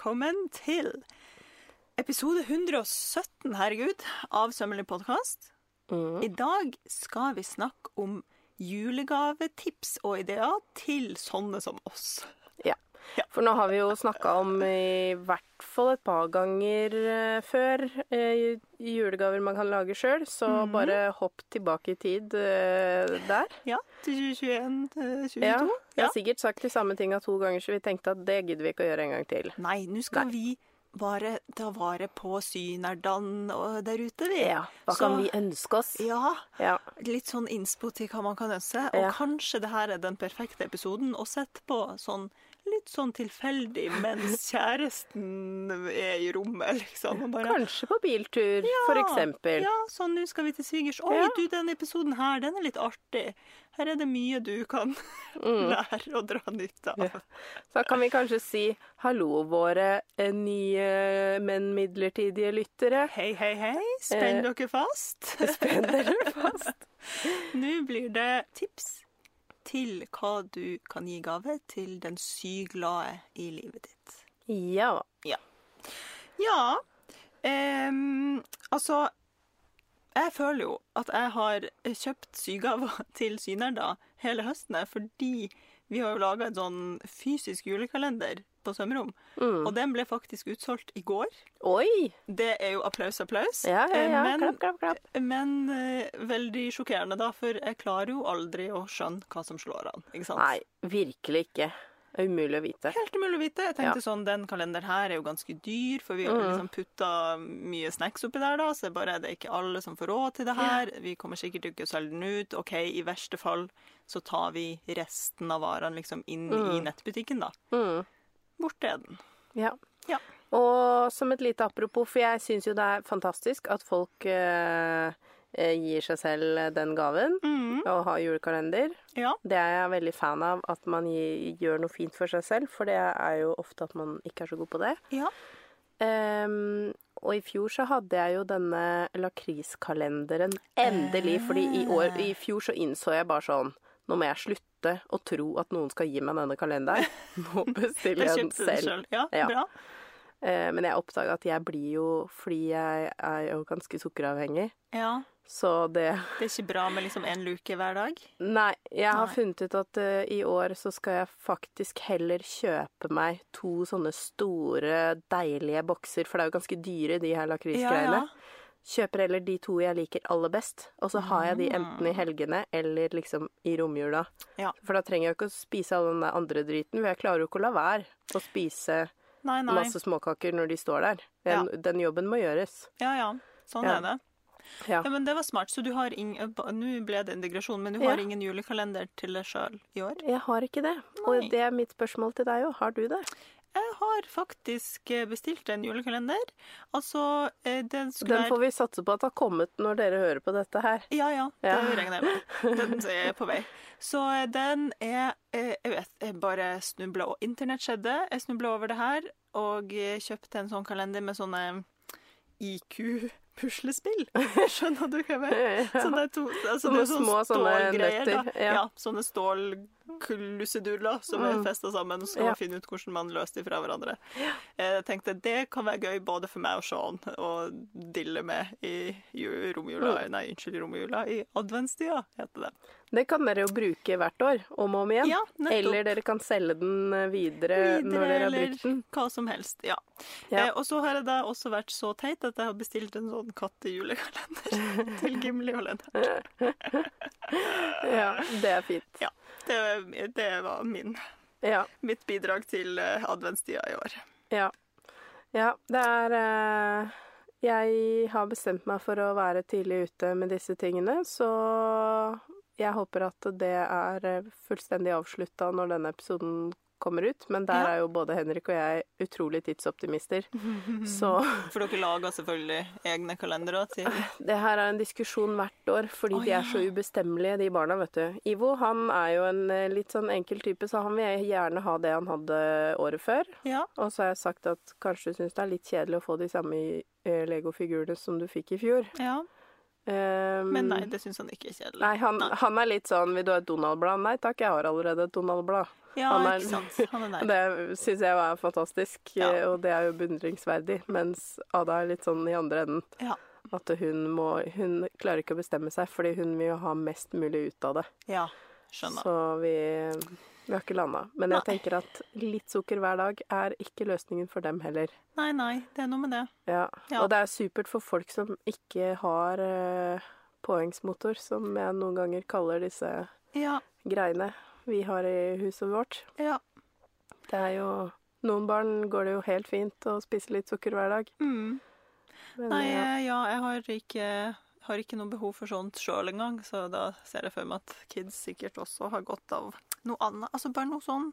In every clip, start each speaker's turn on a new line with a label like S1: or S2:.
S1: velkommen til episode 117, herregud, av Sømmelig podkast.
S2: Mm.
S1: I dag skal vi snakke om julegavetips og ideer til sånne som oss.
S2: Ja. For nå har vi jo snakka om i hvert fall et par ganger eh, før eh, julegaver man kan lage sjøl, så
S1: Mhm.
S2: bare hopp tilbake i tid eh, der.
S1: Ja, til 2021, til 2022.
S2: Ja, jeg har sikkert sagt de samme tinga to ganger, så vi tenkte at det gidder vi ikke å gjøre en gang til.
S1: Nei, nå skal vi bare ta vare på Synerdan der ute, vi.
S2: Ja, Hva
S1: Så-
S2: kan vi ønske oss?
S1: Ja,
S2: Ja.
S1: litt sånn innspo til hva man kan ønske. Og
S2: Ja.
S1: kanskje det her er den perfekte episoden å sette på sånn litt sånn tilfeldig mens kjæresten er i rommet, liksom. Bare,
S2: Kanskje på biltur, for eksempel.
S1: Ja, sånn nå skal vi til svigers. Oi,
S2: Ja.
S1: du, denne episoden her, den er litt artig. Her er det mye du kan lære og dra nytte av.
S2: Mm. Ja. Så kan vi kanskje si hallo, våre eh, nye, men midlertidige lyttere.
S1: Hei, hei, hei. Spenn
S2: Eh,
S1: dere fast.
S2: Spenn dere fast.
S1: Nå blir det tips til hva du kan gi gave til den syglade i livet ditt.
S2: Ja.
S1: Ja, ehm, altså Jeg føler jo at jeg har kjøpt sygaver til synerder hele høsten, fordi vi har jo laga en sånn fysisk julekalender på Sømrom.
S2: Mm.
S1: Og den ble faktisk utsolgt i går.
S2: Oi!
S1: Det er jo applaus, applaus.
S2: Ja, ja, ja.
S1: Eh, Men,
S2: klapp, klapp, klapp.
S1: men uh, veldig sjokkerende, da, for jeg klarer jo aldri å skjønne hva som slår an. Ikke sant?
S2: Nei, virkelig ikke. Det er umulig å vite.
S1: Helt umulig å vite. Jeg tenkte
S2: Ja.
S1: sånn, Den kalenderen her er jo ganske dyr, for vi har
S2: Mm.
S1: liksom putta mye snacks oppi der, da, så det er bare det er ikke alle som får råd til det her. Vi kommer sikkert ikke å selge den ut. OK, i verste fall så tar vi resten av varene liksom inn i nettbutikken, da.
S2: Mm.
S1: Borte er den.
S2: Ja.
S1: Ja.
S2: Og som et lite apropos, for jeg syns jo det er fantastisk at folk eh, eh, gir seg selv den gaven
S1: Mm.
S2: ha julekalender.
S1: Ja.
S2: Det er jeg veldig fan av, at man gjør noe fint for seg selv, for det er jo ofte at man ikke er så god på det.
S1: ja.
S2: Um, og i fjor så hadde jeg jo denne lakriskalenderen. Endelig. Fordi i, år, i fjor så innså jeg bare sånn Nå må jeg slutte å tro at noen skal gi meg denne kalenderen. Nå bestiller
S1: Jeg
S2: den selv.
S1: selv. Ja,
S2: Ja.
S1: bra.
S2: Eh, men jeg oppdaga at jeg blir jo Fordi jeg er jo ganske sukkeravhengig.
S1: Ja.
S2: Så det
S1: Det er ikke bra med liksom én luke hver dag.
S2: Nei, jeg har
S1: Nei.
S2: funnet ut at uh, i år så skal jeg faktisk heller kjøpe meg to sånne store, deilige bokser, for det er jo ganske dyre, de her lakrisgreiene. Kjøper heller de to jeg liker aller best, og så har jeg de enten i helgene eller liksom i romjula.
S1: Ja.
S2: For da trenger jeg jo ikke å spise all den der andre driten, for jeg klarer jo ikke å la være å spise
S1: Nei, nei.
S2: masse småkaker når de står der. Den, den jobben må gjøres.
S1: Ja, ja. Sånn
S2: Ja.
S1: er det.
S2: Ja.
S1: Ja, men det var smart. Så du har ingen Nå ble det en digresjon, men du
S2: Ja.
S1: har ingen julekalender til deg sjøl i år?
S2: Jeg har ikke det.
S1: Nei.
S2: Og det er mitt spørsmål til deg òg. Har du det?
S1: Jeg har faktisk eh, bestilt en julekalender. Altså, eh, den skulle
S2: Den får vi satse på at har kommet når dere hører på dette her.
S1: Ja, ja. Det
S2: Ja.
S1: regner jeg med. Den er på vei. Så eh, den er Jeg vet, jeg bare snubla og Internett skjedde. Jeg snubla over det her og kjøpte en sånn kalender med sånne IQ-puslespill. Skjønner du hva jeg mener? Sånne, to, altså, det er sånn
S2: små sånne
S1: stålgreier, da.
S2: ja.
S1: Ja. sånne stålklusseduller som er
S2: Mm.
S1: festa sammen. Så skal man finne ut hvordan man løser de fra hverandre. Jeg tenkte det kan være gøy både for meg og Sean å dille med i romjula.
S2: Mm.
S1: Nei, unnskyld, romjula. I adventstida, heter det.
S2: Det kan dere jo bruke hvert år, om og om igjen.
S1: Ja.
S2: Eller dere kan selge den videre, videre, når dere har brukt den.
S1: Eller hva som helst. Ja.
S2: Ja.
S1: Eh, og så har jeg da også vært så teit at jeg har bestilt en sånn kattejulekalender til Gimli og Lennart.
S2: Ja, det er fint.
S1: Ja. Det, det var min,
S2: Ja.
S1: mitt bidrag til eh, adventstida i år.
S2: Ja. ja det er eh, Jeg har bestemt meg for å være tidlig ute med disse tingene, så jeg håper at det er eh, fullstendig avslutta når denne episoden kommer ut. Men der
S1: Ja.
S2: er jo både Henrik og jeg utrolig tidsoptimister. Så
S1: For dere lager selvfølgelig egne kalendere til
S2: det her er en diskusjon hvert år, fordi
S1: Å,
S2: de er
S1: ja.
S2: så ubestemmelige, de barna, vet du. Ivo han er jo en eh, litt sånn enkel type, så han vil gjerne ha det han hadde året før.
S1: Ja.
S2: Og så har jeg sagt at kanskje du syns det er litt kjedelig å få de samme legofigurene Lego-figurene som du fikk i fjor.
S1: ja.
S2: Um,
S1: Men nei, det syns han ikke er kjedelig.
S2: Nei, han,
S1: Nei.
S2: han er litt sånn Vil du ha et Donald-blad? Nei takk, jeg har allerede et Donald-blad.
S1: Ja,
S2: Han er-
S1: ikke sant. Han er der.
S2: Det syns jeg var fantastisk,
S1: Ja.
S2: eh, og det er jo beundringsverdig. Mens Ada er litt sånn i andre enden.
S1: Ja.
S2: At hun må Hun klarer ikke å bestemme seg, fordi hun vil jo ha mest mulig ut av det.
S1: Ja, skjønner.
S2: Så vi, vi har ikke landa. Men jeg
S1: Nei.
S2: tenker at litt sukker hver dag er ikke løsningen for dem heller.
S1: Nei, nei, det er noe med det.
S2: Ja.
S1: Ja.
S2: Og det er supert for folk som ikke har uh, påhengsmotor, som jeg noen ganger kaller disse
S1: Ja,
S2: greiene vi har i huset vårt.
S1: ja.
S2: Det er jo Noen barn går det jo helt fint å spise litt sukker hver dag.
S1: Mm.
S2: Men,
S1: Nei,
S2: ja.
S1: ja, jeg har ikke, har ikke noe behov for sånt sjøl engang, så da ser jeg for meg at kids sikkert også har godt av noe annet. Altså bare noe sånn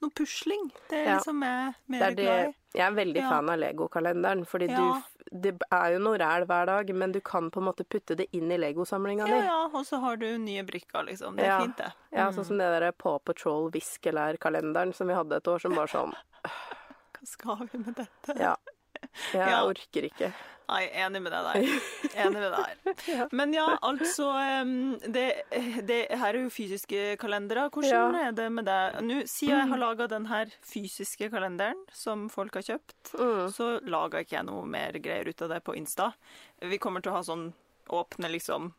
S1: Noe pusling. Det er
S2: Ja.
S1: liksom jeg
S2: Det
S1: mer
S2: er det,
S1: glad i.
S2: jeg er veldig
S1: Ja.
S2: fan av Lego-kalenderen, fordi
S1: Ja.
S2: du Det er jo noe ræl hver dag, men du kan på en måte putte det inn i Lego-samlinga di.
S1: ja, og så har du nye brikker, liksom. Det er fint, det.
S2: Ja, sånn som det derre Paw Patrol Viskelær-kalenderen som vi hadde et år, som var sånn
S1: Hva skal vi med dette?
S2: Ja. Jeg orker ikke.
S1: Nei, enig med deg der. Enig med deg der. Men ja, altså det, det her er jo fysiske kalendere. Hvordan
S2: Ja.
S1: er det med deg? Nå, Siden jeg har laga den her fysiske kalenderen som folk har kjøpt,
S2: Mm.
S1: så laga ikke jeg noe mer greier ut av det på Insta. Vi kommer til å ha sånn åpne liksom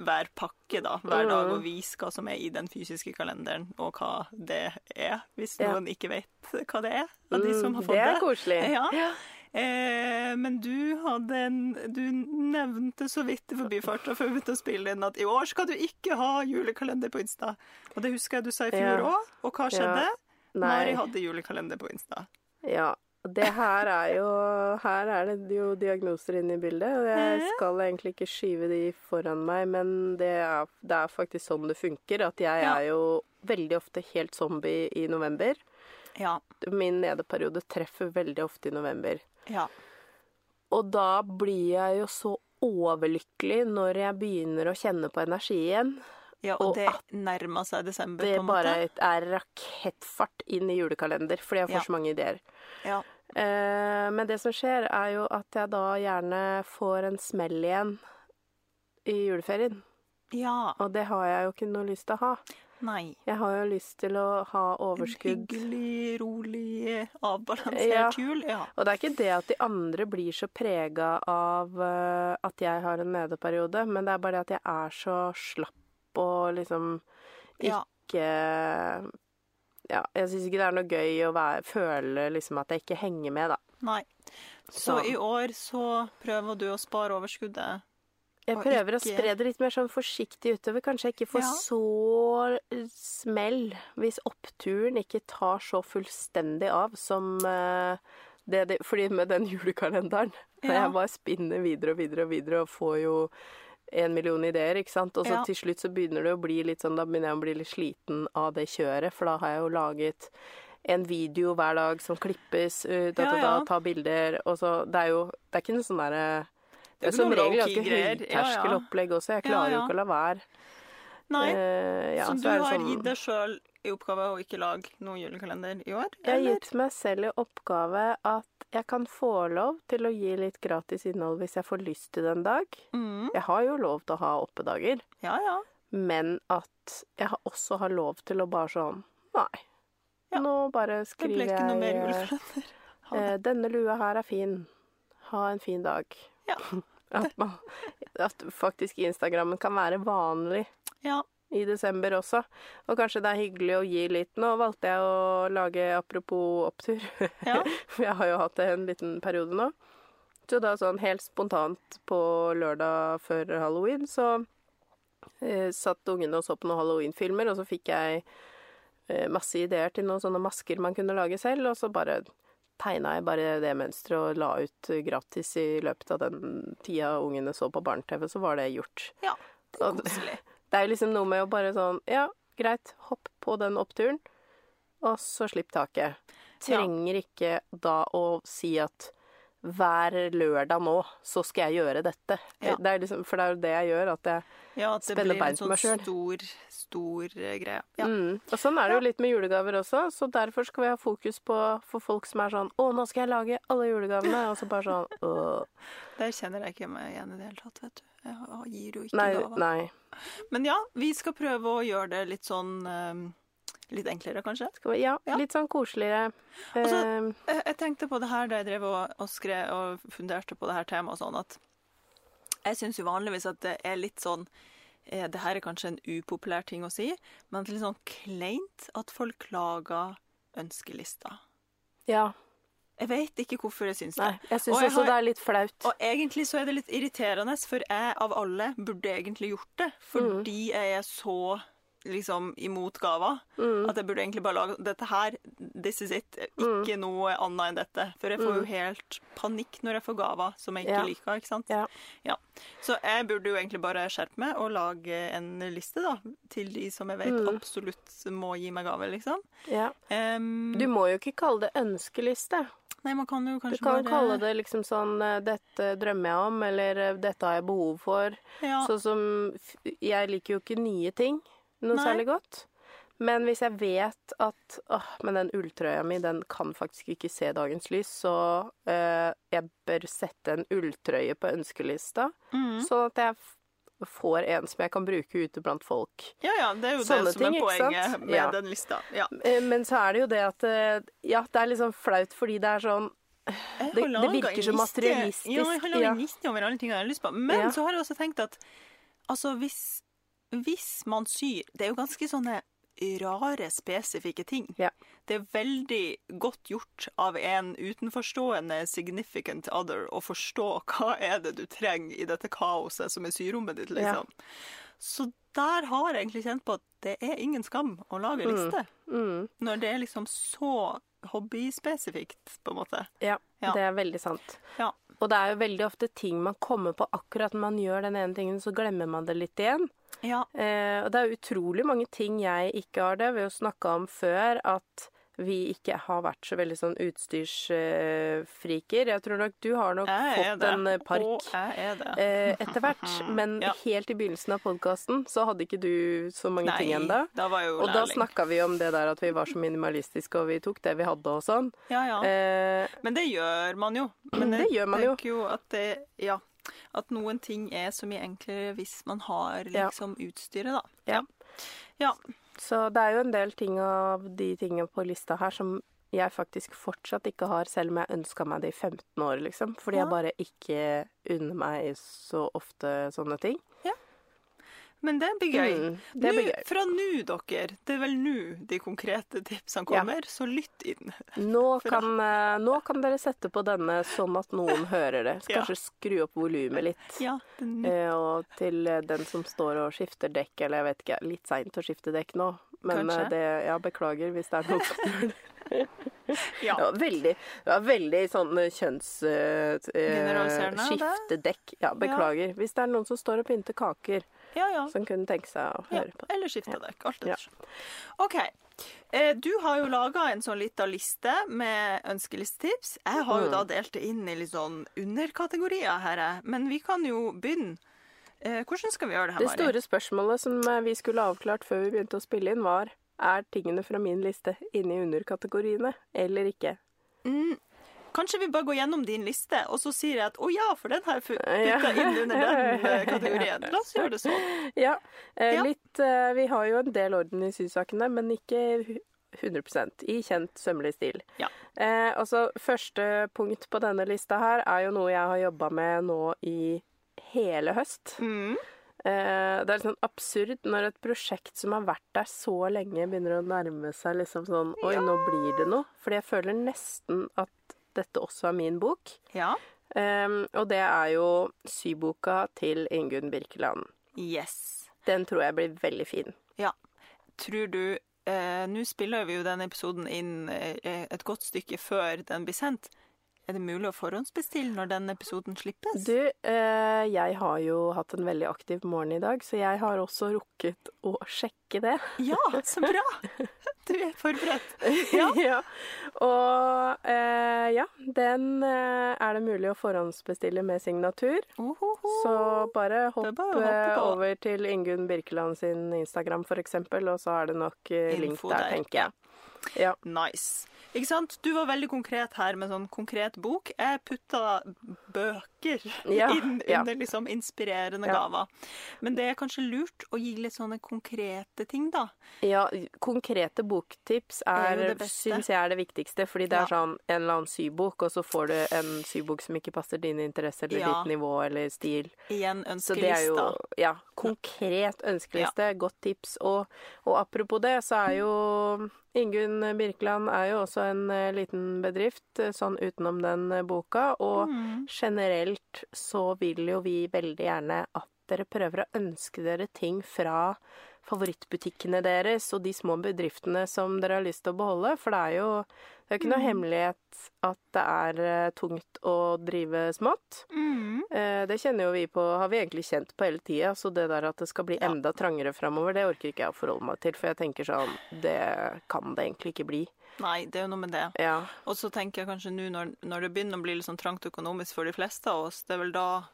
S1: hver pakke da, hver dag,
S2: Mm.
S1: og vise hva som er i den fysiske kalenderen, og hva det er, hvis
S2: Ja.
S1: noen ikke vet hva det er, av de som har
S2: Mm,
S1: fått
S2: det
S1: det.
S2: er koselig.
S1: Ja. Eh, men du hadde en Du nevnte så vidt i forbifarta før vi begynte å spille inn at i år skal du ikke ha julekalender på Insta. Og det husker jeg du sa i fjor
S2: Ja.
S1: Og hva skjedde? Mari
S2: Nei.
S1: hadde julekalender på Insta.
S2: Ja. Det her er jo Her er det jo diagnoser inne i bildet. Og jeg skal egentlig ikke skyve de foran meg, men det er, det er faktisk sånn det funker. At jeg
S1: Ja.
S2: er jo veldig ofte helt zombie i november.
S1: Ja.
S2: Min nedeperiode treffer veldig ofte i november.
S1: Ja.
S2: Og da blir jeg jo så overlykkelig når jeg begynner å kjenne på energi igjen.
S1: ja
S2: Og
S1: og det nærmer seg desember, på en
S2: bare
S1: Det
S2: er rakettfart inn i julekalender, fordi jeg får
S1: Ja.
S2: så mange ideer.
S1: Ja.
S2: Eh, men det som skjer, er jo at jeg da gjerne får en smell igjen i juleferien.
S1: ja.
S2: Og det har jeg jo ikke noe lyst til å ha.
S1: Nei.
S2: Jeg har jo lyst til å ha overskudd.
S1: En hyggelig, rolig, avbalansert
S2: Ja.
S1: jul. Ja.
S2: Og det er ikke det at de andre blir så prega av eh, at jeg har en nedeperiode, men det er bare det at jeg er så slapp og liksom ikke Ja, jeg syns ikke det er noe gøy å være, føle liksom at jeg ikke henger med, da.
S1: Nei. Så
S2: Så.
S1: i år så prøver du å spare overskuddet.
S2: Jeg
S1: prøver
S2: prøver å
S1: ikke-
S2: spre det litt mer sånn forsiktig utover. Kanskje jeg ikke får
S1: Ja.
S2: så smell hvis oppturen ikke tar så fullstendig av som eh, det, det Fordi med den julekalenderen
S1: Ja.
S2: Jeg bare spinner videre og videre og videre og får jo en million ideer, ikke sant. Og så
S1: Ja.
S2: til slutt så begynner det å bli litt sånn Da begynner jeg å bli litt sliten av det kjøret, for da har jeg jo laget en video hver dag som klippes ut, da, da, da, ta bilder, og så Det er jo Det er ikke noe sånn derre det er som regel ganske høyterskelopplegg også. Jeg klarer jo ikke å la være.
S1: Nei.
S2: uh, ja,
S1: så
S2: så
S1: du har
S2: sånn-
S1: gitt deg sjøl i oppgave å ikke lage noen julekalender i år?
S2: Jeg har gitt meg selv i oppgave at jeg kan få lov til å gi litt gratis innhold hvis jeg får lyst til det en dag.
S1: Mm.
S2: Jeg har jo lov til å ha oppedager,
S1: Ja, ja.
S2: men at jeg også har lov til å bare sånn Nei.
S1: Ja.
S2: Nå bare skriver jeg Det
S1: ble ikke noe mer julekalender.
S2: Eh, Denne lua her er fin. Ha en fin dag.
S1: Ja.
S2: At, man, at faktisk Instagrammen kan være vanlig.
S1: Ja.
S2: i desember også. Og kanskje det er hyggelig å gi litt. Nå valgte jeg å lage apropos opptur.
S1: Ja.
S2: For jeg har jo hatt det en liten periode nå. Så da sånn helt spontant på lørdag før halloween så eh, satt ungene og så på noen halloween-filmer, og så fikk jeg eh, masse ideer til noen sånne masker man kunne lage selv, og så bare tegna jeg bare det mønsteret og la ut eh, gratis i løpet av den tida ungene så på barne-TV, så var det gjort.
S1: ja. Det er koselig.
S2: Det er jo liksom noe med å bare sånn Ja, greit, hopp på den oppturen, og så slipp taket. Trenger ikke da å si at hver lørdag nå, så skal jeg gjøre dette.
S1: Ja.
S2: Det er liksom, for det er jo det jeg gjør, at jeg
S1: Ja, at det
S2: Spenne
S1: blir
S2: bein
S1: en
S2: det
S1: sånn
S2: en sånn
S1: stor, stor eh, greie. Ja.
S2: mm. Og sånn er det jo litt med julegaver også, så derfor skal vi ha fokus på for folk som er sånn Å, nå skal jeg lage alle julegavene, og så bare sånn Åh.
S1: Der kjenner jeg ikke meg igjen i det hele tatt, vet du. Jeg gir jo ikke
S2: Nei,
S1: gaver.
S2: nei.
S1: Men ja, vi skal prøve å gjøre det litt sånn eh, litt enklere, kanskje.
S2: Vi, ja,
S1: Ja.
S2: litt sånn koseligere.
S1: Altså,
S2: Eh,
S1: Jeg, jeg tenkte på det her da jeg drev og, og skrev og funderte på det her temaet, sånn at jeg syns jo vanligvis at det er litt sånn eh, Det her er kanskje en upopulær ting å si, men det er litt sånn kleint at folk lager ønskelister.
S2: ja.
S1: Jeg vet ikke hvorfor jeg syns det.
S2: Nei, jeg syns
S1: Og jeg
S2: også
S1: har-
S2: det er litt flaut.
S1: Og egentlig så er det litt irriterende, for jeg av alle burde egentlig gjort det. Fordi jeg er så liksom imot gaver. At jeg burde egentlig bare lage dette her, this is it. Ikke noe annet enn dette. For jeg får jo helt panikk når jeg får gaver som jeg ikke
S2: Ja.
S1: liker. ikke sant?
S2: Ja.
S1: Ja. Så jeg burde jo egentlig bare skjerpe meg og lage en liste da, til de som jeg vet absolutt må gi meg gave, liksom.
S2: Ja.
S1: Um,
S2: Du må jo ikke kalle det ønskeliste.
S1: nei, man kan jo
S2: Du kan
S1: bare
S2: kalle det liksom sånn eh, 'Dette drømmer jeg om', eller eh, 'Dette har jeg behov for'.
S1: ja.
S2: Sånn som Jeg liker jo ikke nye ting noe
S1: Nei.
S2: særlig godt. Men hvis jeg vet at åh, men den ulltrøya mi, den kan faktisk ikke se dagens lys, så øh, jeg bør sette en ulltrøye på ønskelista,
S1: mm.
S2: sånn at jeg får en som jeg kan bruke ute blant folk.
S1: Ja, ja, det er jo
S2: Sånne
S1: det som
S2: ting,
S1: er poenget med
S2: Ja.
S1: den lista. Ja.
S2: Eh, Men så er det jo det at eh, Ja, det er litt sånn flaut fordi det er sånn Det- det virker så materialistisk,
S1: Ja, jeg har
S2: laga
S1: en liste over alle ting jeg har lyst på. Men så har jeg også tenkt at altså, hvis, hvis man syr Det er jo ganske sånne rare, spesifikke ting.
S2: Ja.
S1: Det er veldig godt gjort av en utenforstående significant other å forstå hva er det du trenger i dette kaoset som er syrommet ditt, liksom. Så der har jeg egentlig kjent på at det er ingen skam å lage liste.
S2: mm,
S1: Når det er liksom så hobbyspesifikt, på en måte.
S2: Ja,
S1: Ja.
S2: det er veldig sant.
S1: Ja.
S2: Og det er jo veldig ofte ting man kommer på akkurat når man gjør den ene tingen, så glemmer man det litt igjen.
S1: Ja.
S2: Eh, og det er utrolig mange ting jeg ikke har det. Vi har jo snakka om før at vi ikke har vært så veldig sånn utstyrsfriker. Jeg tror nok du har nok fått
S1: det.
S2: en eh, park. Eh, etter hvert, men
S1: Ja.
S2: helt i begynnelsen av podkasten så hadde ikke du så mange ting ennå. Og da snakka vi om det der at vi var så minimalistiske, og vi tok det vi hadde og sånn.
S1: Ja, ja.
S2: Eh,
S1: Men det gjør man jo. Men
S2: Det gjør man jo.
S1: jo at det Ja. At noen ting er så mye enklere hvis man har liksom utstyret, da.
S2: Ja.
S1: Ja.
S2: Så det er jo en del ting av de tingene på lista her som jeg faktisk fortsatt ikke har, selv om jeg ønska meg det i 15 år, liksom. Fordi
S1: Ja.
S2: jeg bare ikke unner meg så ofte sånne ting.
S1: Men det blir gøy.
S2: Mm, det blir gøy.
S1: Fra nå, dere. Det er vel nå de konkrete tipsene
S2: Ja.
S1: kommer, så lytt inn.
S2: Nå kan, eh, nå kan dere sette på denne sånn at noen hører det. Så
S1: Ja.
S2: kanskje skru opp volumet litt.
S1: Ja, nå.
S2: Eh, og til eh, den som står og skifter dekk, eller jeg vet ikke, litt seint å skifte dekk nå. Men
S1: Kanskje.
S2: det, ja, beklager hvis det er noen som gjør det.
S1: Ja.
S2: Det var veldig, det var veldig sånn kjønnsskiftedekk. kjønns...
S1: Uh,
S2: skifte dekk. Ja, beklager. Hvis det er noen som står og pynter kaker,
S1: ja, ja.
S2: som kunne tenke seg å høre på.
S1: Eller skifte dekk. Alt
S2: Ja.
S1: etter. OK. Eh, Du har jo laga en sånn lita liste med ønskelistetips. Jeg har jo da delt det inn i litt sånn underkategorier her, men vi kan jo begynne. Eh, Hvordan skal vi gjøre det her, Mari?
S2: Det store spørsmålet som eh, vi skulle avklart før vi begynte å spille inn, var er tingene fra min liste inne i underkategoriene eller ikke?
S1: Mm, kanskje vi bare går gjennom din liste, og så sier jeg at å ja, for den har jeg
S2: Ja.
S1: putta inn under den eh, kategorien. La oss gjøre det sånn.
S2: Ja, eh,
S1: Ja.
S2: litt eh, Vi har jo en del orden i sysakene, men ikke hu- 100 i kjent sømmelig stil.
S1: Ja.
S2: Eh, altså, første punkt på denne lista her er jo noe jeg har jobba med nå i hele høst.
S1: Mm.
S2: Eh, det er litt sånn absurd når et prosjekt som har vært der så lenge, begynner å nærme seg liksom sånn Oi, nå blir det noe. Fordi jeg føler nesten at dette også er min bok.
S1: Ja.
S2: Um, og det er jo syboka til Ingunn Birkeland.
S1: Yes.
S2: Den tror jeg blir veldig fin.
S1: Ja. Tror du eh, Nå spiller vi jo den episoden inn eh, et godt stykke før den blir sendt. Er det mulig å forhåndsbestille når den episoden slippes?
S2: Du, eh, jeg har jo hatt en veldig aktiv morgen i dag, så jeg har også rukket å sjekke det.
S1: Ja, så bra! Du er forberedt. Ja.
S2: ja. Og eh, ja, den eh, er det mulig å forhåndsbestille med signatur.
S1: Ohoho.
S2: Så bare hopp eh, over til Ingunn Birkeland sin Instagram eksempel, og så er det nok eh, link der,
S1: der,
S2: tenker jeg. Ja.
S1: Nice. Ikke sant? Du var veldig konkret her med sånn konkret bok. Jeg putta bøker
S2: Ja,
S1: inn
S2: ja.
S1: under liksom inspirerende
S2: Ja.
S1: gaver. Men det er kanskje lurt å gi litt sånne konkrete ting, da.
S2: Ja, konkrete boktips
S1: Er
S2: er, syns jeg er det viktigste, fordi det er sånn en eller annen sybok, og så får du en sybok som ikke passer dine interesser eller ditt nivå eller stil.
S1: Igjen
S2: Så det er jo ja, konkret ønskeliste, godt tips. Og, og apropos det, så er jo Ingunn Birkeland er jo også en eh, liten bedrift eh, sånn utenom den eh, boka, og
S1: Mm.
S2: Generelt så vil jo vi veldig gjerne at dere prøver å ønske dere ting fra favorittbutikkene deres og de små bedriftene som dere har lyst til å beholde, for det er jo det er ikke noe
S1: Mm.
S2: hemmelighet at det er eh, tungt å drive smått.
S1: Mm.
S2: Eh, Det kjenner jo vi på, har vi egentlig kjent på hele tida, så det der at det skal bli enda trangere framover, det orker ikke jeg å forholde meg til, for jeg tenker sånn Det kan det egentlig ikke bli.
S1: Nei, det er jo noe med det.
S2: Ja.
S1: Og så tenker jeg kanskje nå når, når det begynner å bli litt sånn trangt økonomisk for de fleste av oss, det er vel da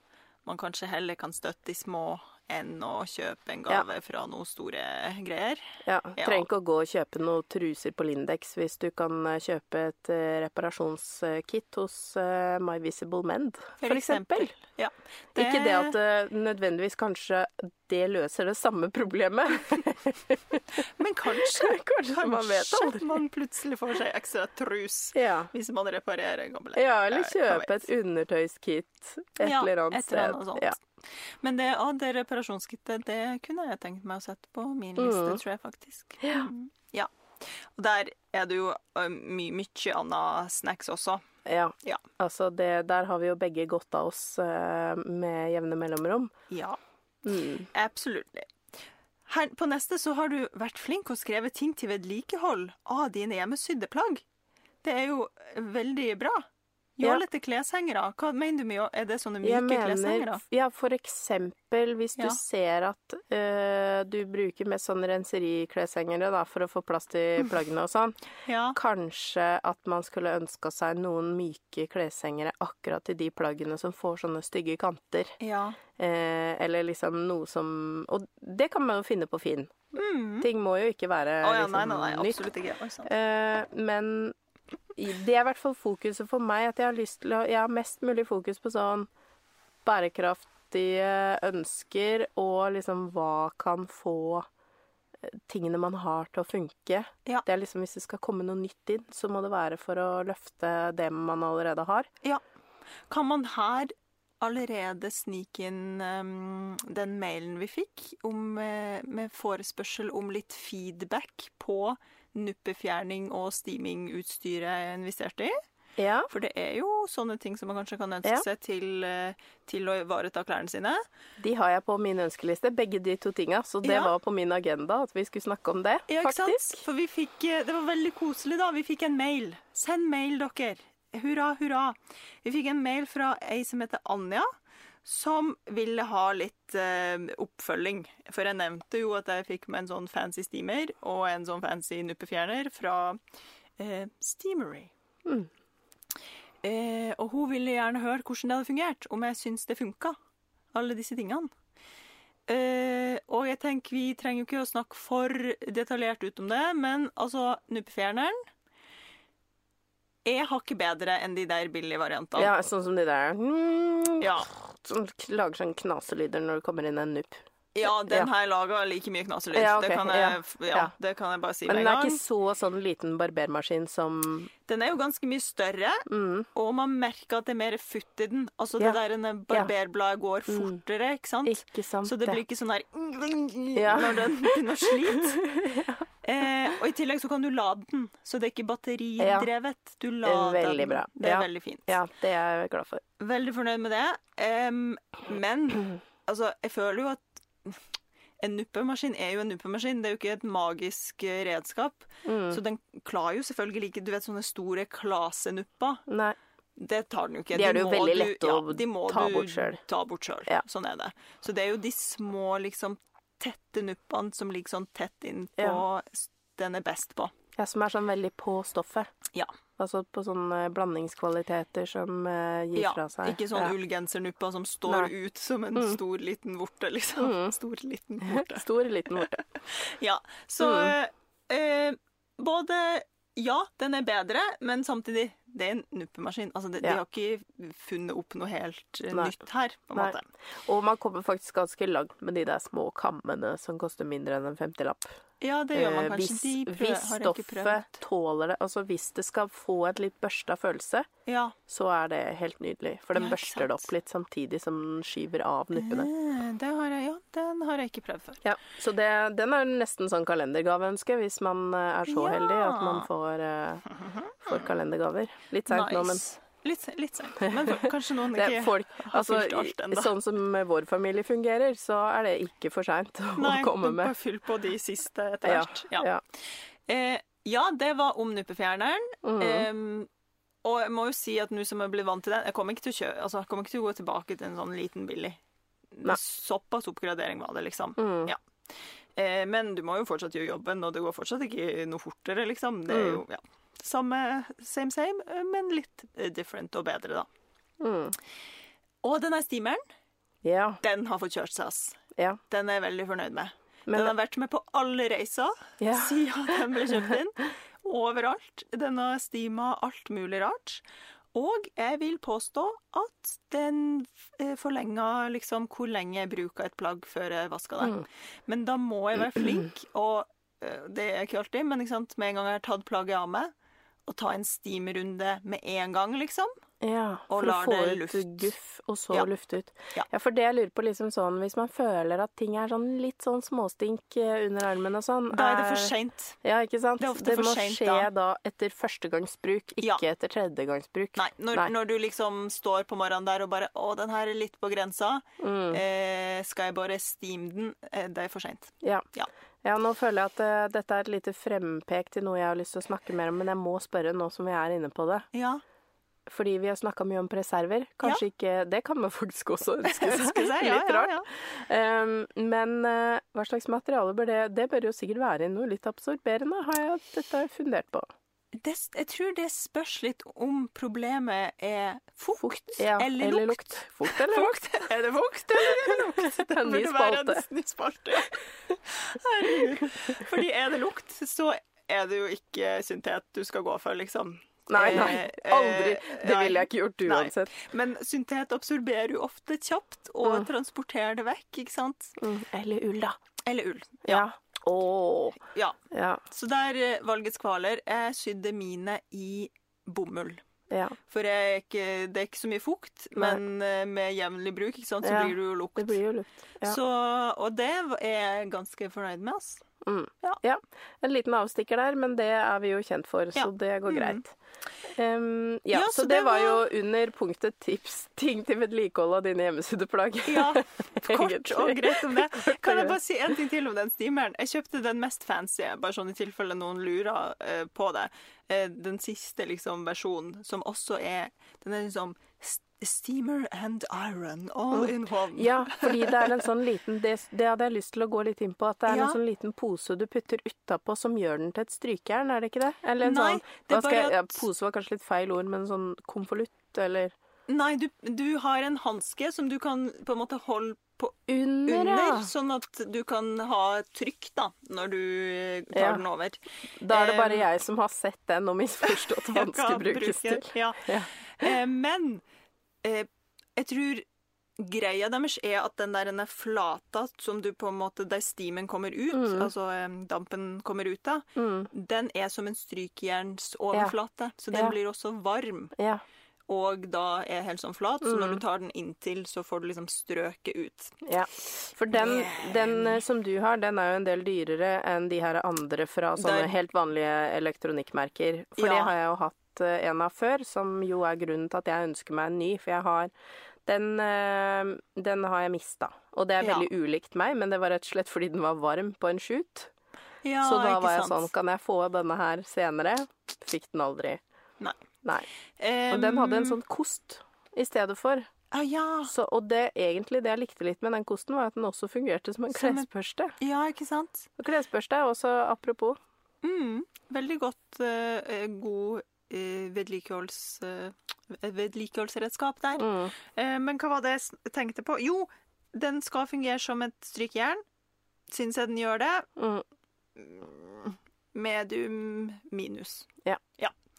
S1: man kanskje heller kan støtte de små enn å kjøpe en
S2: Ja.
S1: gave fra noen store greier.
S2: ja.
S1: Ja.
S2: Trenger ikke å gå og kjøpe noen truser på Lindex hvis du kan eh, kjøpe et eh, reparasjonskit hos eh, My Visible Mend, for, eksempel.
S1: Ja.
S2: Ikke det at nødvendigvis kanskje det løser det samme problemet.
S1: Men kanskje,
S2: kanskje man
S1: kanskje
S2: aldri.
S1: man plutselig får seg ekstra trus
S2: Ja.
S1: hvis man reparerer en gammel
S2: Ja, eller kjøpe et undertøyskit et
S1: Ja,
S2: eller annet
S1: et eller annet
S2: sted.
S1: sånt. Men det, å, det reparasjonskittet, det kunne jeg tenkt meg å sette på min liste,
S2: Mm.
S1: tror jeg faktisk.
S2: Ja.
S1: Mm. ja. Og der er det jo my, mye annet snacks også.
S2: Ja.
S1: Ja.
S2: Altså, det, der har vi jo begge godt av oss uh, med jevne mellomrom.
S1: Ja,
S2: Mm.
S1: absolutt. Her, på neste så har du vært flink og skrevet ting til vedlikehold av dine hjemmesydde plagg. Det er jo veldig bra.
S2: Ja.
S1: Kleshengere. Hva mener du med Er det sånne myke kleshengere?
S2: mener Ja, for eksempel hvis du
S1: Ja.
S2: ser at eh, du bruker mest sånn renserikleshengere da, for å få plass til plaggene og sånn.
S1: Ja.
S2: Kanskje at man skulle ønska seg noen myke kleshengere akkurat til de plaggene som får sånne stygge kanter.
S1: ja.
S2: Eh, eller liksom noe som Og det kan man jo finne på Finn.
S1: Mm.
S2: Ting må jo ikke være
S1: oh, ja,
S2: liksom,
S1: nei, nei, nei,
S2: nytt.
S1: absolutt ikke. Oi, sant.
S2: Eh, men det er i hvert fall fokuset for meg. At jeg har lyst til å Jeg har mest mulig fokus på sånn bærekraftige ønsker og liksom hva kan få eh, tingene man har til å funke.
S1: Ja.
S2: Det er liksom Hvis det skal komme noe nytt inn, så må det være for å løfte det man allerede har. Ja.
S1: Kan man her allerede snike inn um, den mailen vi fikk om, eh, med forespørsel om litt feedback på nuppefjerning og steamingutstyret jeg investerte i?
S2: Ja.
S1: For det er jo sånne ting som man kanskje kan ønske
S2: Ja.
S1: seg til, eh, til å ivareta klærne sine.
S2: De har jeg på min ønskeliste, begge de to tinga. Så det
S1: Ja.
S2: var på min agenda at vi skulle snakke om det,
S1: Ja, ikke sant? For vi fikk, eh, det var veldig koselig da, vi fikk en mail. Send mail, dere. Hurra, hurra. Vi fikk en mail fra ei som heter Anja, som ville ha litt eh, oppfølging. For jeg nevnte jo at jeg fikk med en sånn fancy steamer og en sånn fancy nuppefjerner fra eh, Steamery.
S2: Mm.
S1: Eh, og hun ville gjerne høre hvordan det hadde fungert, om jeg syns det funka, alle disse tingene. Uh, og jeg tenker vi trenger jo ikke å snakke for detaljert ut om det, men altså, nuppefjerneren er hakket bedre enn de der billige variantene.
S2: Ja, sånn som de der mm,
S1: Ja.
S2: Som lager sånn knaselyder når det kommer inn en nupp.
S1: Ja, den
S2: Ja.
S1: her lager like mye knaselyd.
S2: Ja, ok,
S1: det,
S2: ja,
S1: ja,
S2: ja.
S1: det kan jeg bare si
S2: Men den er ikke så sånn liten barbermaskin som
S1: Den er jo ganske mye større,
S2: mm,
S1: og man merker at det er mer futt i den. Altså
S2: Ja.
S1: det der en barberbladet går
S2: Mm.
S1: fortere, ikke sant?
S2: Ikke sant
S1: Så det blir ikke sånn her
S2: Ja.
S1: når den begynner å slite. eh, og i tillegg så kan du lade den, så det er ikke batteridrevet. Du lader
S2: Veldig
S1: den.
S2: bra.
S1: Det er
S2: Ja.
S1: veldig fint.
S2: Ja, det er jeg glad for.
S1: Veldig fornøyd med det. Um, men altså, jeg føler jo at en nuppemaskin er jo en nuppemaskin. Det er jo ikke et magisk eh, redskap.
S2: Mm.
S1: Så den klarer jo selvfølgelig ikke Du vet sånne store klasenupper.
S2: Nei.
S1: Det tar den jo ikke.
S2: De er det jo veldig
S1: du-
S2: lett å
S1: må
S2: ta
S1: du
S2: bort selv.
S1: Ta bort sjøl.
S2: Ja.
S1: Sånn er det. Så det er jo de små, liksom tette nuppene som ligger sånn tett innpå
S2: Ja.
S1: den er best på.
S2: Ja, som er sånn veldig på stoffet.
S1: Ja.
S2: Altså på sånne blandingskvaliteter som uh, gir
S1: Ja,
S2: fra seg.
S1: ikke sånn
S2: ja.
S1: ullgensernupper som står
S2: Nei.
S1: ut som en
S2: Mm.
S1: stor, liten vorte, liksom.
S2: Mm.
S1: Stor, liten vorte.
S2: Stor, liten vorte.
S1: Ja, så
S2: Mm.
S1: eh, både Ja, den er bedre, men samtidig det er en nuppemaskin. Altså, det,
S2: Ja.
S1: De har ikke funnet opp noe helt eh,
S2: Nei.
S1: nytt her, på en
S2: Nei.
S1: måte.
S2: Og man kommer faktisk ganske langt med de der små kammene som koster mindre enn en 50-lapp.
S1: Ja, det gjør man
S2: Eh,
S1: kanskje.
S2: Hvis,
S1: De prøv,
S2: hvis stoffet tåler det, altså hvis det skal få et litt børsta følelse,
S1: Ja.
S2: så er det helt nydelig. For den
S1: Ja,
S2: børster det opp litt samtidig som den skyver av nuppene.
S1: Eh, Det har jeg, ja, den har jeg ikke prøvd før.
S2: Ja, Så det, den er nesten sånn kalendergaveønske, hvis man er så heldig at man får, eh, får kalendergaver. Litt seint nå, men
S1: Litt, litt sent. Men kanskje noen ikke
S2: folk,
S1: har
S2: altså,
S1: fylt alt ennå.
S2: Sånn som vår familie fungerer, så er det ikke for seint å
S1: Nei,
S2: komme
S1: du
S2: Nei,
S1: bare fyll på de siste etter
S2: Ja,
S1: hvert. Ja.
S2: ja.
S1: Eh, ja, det var om nuppefjerneren.
S2: Mm.
S1: Eh, og jeg må jo si at nå som jeg blir vant til den Jeg kommer ikke til å, kjøre, altså, kommer ikke til å gå tilbake til en sånn liten billig.
S2: Nei.
S1: Såpass oppgradering var det, liksom.
S2: Mm.
S1: Ja. Eh, men du må jo fortsatt gjøre jobben, og det går fortsatt ikke noe fortere, liksom. Det er
S2: Mm.
S1: jo ja, samme same same, eh, men litt eh, different og bedre, da.
S2: Mm.
S1: Og denne steameren,
S2: ja.
S1: den har fått kjørt seg, ass.
S2: ja.
S1: Den er jeg veldig fornøyd med.
S2: Men
S1: den har vært med på alle reiser
S2: Ja.
S1: siden den ble kjøpt inn. Overalt. Den har steama alt mulig rart. Og jeg vil påstå at den forlenga liksom hvor lenge jeg bruker et plagg før jeg vasker det.
S2: Mm.
S1: Men da må jeg være flink, og eh, det er ikke alltid, men ikke sant, med en gang jeg har tatt plagget av meg, og ta en steamrunde med en gang, liksom.
S2: Ja, for å få ut guff, og så
S1: Ja.
S2: lufte ut.
S1: Ja.
S2: Ja. for det jeg lurer på, liksom sånn, hvis man føler at ting er sånn litt sånn småstink eh, under armen og sånn
S1: Da er det for seint.
S2: Ja, ikke sant?
S1: Det er ofte for
S2: må
S1: sent
S2: skje
S1: da.
S2: da. etter førstegangsbruk, ikke
S1: Ja.
S2: etter tredjegangsbruk.
S1: Nei, når,
S2: Nei.
S1: når du liksom står på morgenen der og bare 'Å, den her er litt på grensa',
S2: Mm.
S1: eh, skal jeg bare steame den? Eh, det er for seint.
S2: Ja.
S1: Ja.
S2: Ja, nå føler jeg at uh, dette er et lite frempek til noe jeg har lyst til å snakke mer om, men jeg må spørre nå som vi er inne på det.
S1: Ja.
S2: Fordi vi har snakka mye om preserver. Kanskje ikke Det kan man faktisk også ønske seg.
S1: Ja,
S2: litt
S1: ja,
S2: rart.
S1: ja.
S2: Um, men uh, hva slags materiale bør det Det bør jo sikkert være noe litt absorberende, har jeg dette fundert på.
S1: Det, jeg tror det spørs litt om problemet er fukt,
S2: Ja,
S1: eller, lukt.
S2: Fukt eller lukt?
S1: Er det fukt eller er lukt?
S2: Det er en ny
S1: burde være
S2: spalte.
S1: en ny spalte. Herregud. Fordi er det lukt, så er det jo ikke syntet du skal gå for, liksom.
S2: Nei, nei,
S1: Eh,
S2: aldri.
S1: eh,
S2: Det ville jeg ikke gjort
S1: Nei.
S2: uansett.
S1: Men syntet absorberer jo ofte kjapt og
S2: Mm.
S1: transporterer det vekk, ikke sant?
S2: Mm. Eller ull, da.
S1: Eller ull.
S2: Ja. Åh.
S1: Ja.
S2: Ja.
S1: Så der eh, valgets kvaler. Jeg sydde mine i bomull.
S2: ja.
S1: For jeg det er ikke så mye fukt,
S2: Nei.
S1: men eh, med jevnlig bruk sant, så
S2: Ja,
S1: blir det jo lukt.
S2: Det blir jo lukt. Ja.
S1: Så, og det er jeg ganske fornøyd med. Altså.
S2: Mm.
S1: Ja.
S2: En liten avstikker der, men det er vi jo kjent for, så det går
S1: Mm.
S2: Um, ja,
S1: Ja,
S2: så,
S1: så
S2: det,
S1: det
S2: var
S1: var-
S2: jo under punktet tips, ting til vedlikehold av dine hjemmesideplagg'.
S1: Ja, kort og greit om det. Kan jeg bare si en ting til om den steameren? Jeg kjøpte den mest fancy, bare sånn i tilfelle noen lurer uh, på det. Uh, den siste liksom versjonen, som også er Den er liksom Steamer and iron all in one.
S2: Ja, fordi det er en sånn liten det, det hadde jeg lyst til å gå litt inn på. At det er
S1: Ja.
S2: en sånn liten pose du putter utapå som gjør den til et strykejern, er det ikke det? Eller en
S1: Nei,
S2: sånn skal jeg, ja, Pose var kanskje litt feil ord, men sånn konvolutt eller
S1: Nei, du, du har en hanske som du kan på en måte holde på
S2: Under,
S1: under, sånn at du kan ha trykk da, når du eh, tar
S2: Ja.
S1: den over.
S2: Da er det bare
S1: um,
S2: jeg som har sett den og misforstått hva den skal brukes til.
S1: Ja.
S2: Ja.
S1: Eh, men eh, jeg tror greia deres er at den der flata som du på en måte Der stimen kommer ut,
S2: Mm.
S1: altså eh, dampen kommer ut av,
S2: Mm,
S1: den er som en strykejernsoverflate. Ja. Så den
S2: Ja.
S1: blir også varm,
S2: ja.
S1: og da er helt sånn flat. Så når
S2: Mm.
S1: du tar den inntil, så får du liksom strøket ut.
S2: Ja, for den, den eh, som du har, den er jo en del dyrere enn de her andre fra sånne
S1: Der-
S2: helt vanlige elektronikkmerker. For det har jeg jo hatt eh, en av før, som jo er grunnen til at jeg ønsker meg en ny. For jeg har den, eh, den har jeg mista. Og det er
S1: Ja.
S2: veldig ulikt meg, men det var rett og slett fordi den var varm på en shoot.
S1: Ja,
S2: Så da var jeg
S1: sant?
S2: sånn, kan jeg få denne her senere? Fikk den aldri.
S1: Nei.
S2: Nei. Og den hadde en sånn kost i stedet for.
S1: ah, ja.
S2: Så, og det egentlig det jeg likte litt med den kosten, var at den også fungerte som en klesbørste.
S1: ja, ikke sant?
S2: Og klesbørste er også apropos.
S1: Mm, veldig godt eh, god vedlikeholdsredskap der.
S2: Mm.
S1: Eh, men hva var det jeg tenkte på? Jo, den skal fungere som et strykejern. Syns jeg den gjør det.
S2: Mm.
S1: Medium minus.
S2: Ja.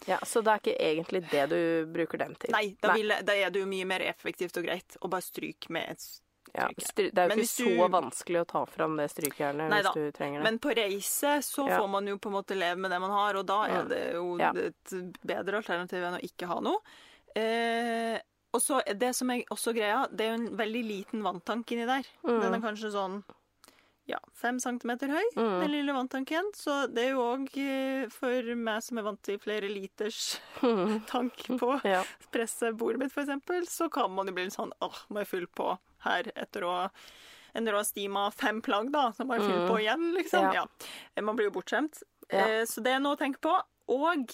S2: Ja, Så det er ikke egentlig det du bruker den til?
S1: Nei, da, vil da er det jo mye mer effektivt og greit å bare stryke med et
S2: Ja, det er jo
S1: Men
S2: ikke så
S1: du-
S2: vanskelig å ta fram det strykejernet hvis du trenger det.
S1: Men på reise så
S2: Ja.
S1: får man jo på en måte leve med det man har, og da er
S2: Mm.
S1: det jo
S2: Ja.
S1: et bedre alternativ enn å ikke ha noe. Eh, og så Det som er også greia, det er jo en veldig liten vanntank inni der.
S2: Mm.
S1: Den er kanskje sånn ja, fem centimeter høy,
S2: Mm.
S1: den lille vanntanken. Så det er jo òg for meg som er vant til flere liters tank på
S2: ja.
S1: pressebordet mitt, eksempel, så kan man jo bli litt sånn åh, må jeg fylle på her etter å en rå ha stima fem plagg, da, som bare fyller
S2: Mm.
S1: på igjen, liksom.
S2: Ja.
S1: Ja. Man blir jo bortskjemt.
S2: Ja.
S1: Eh, så det er noe å tenke på. Og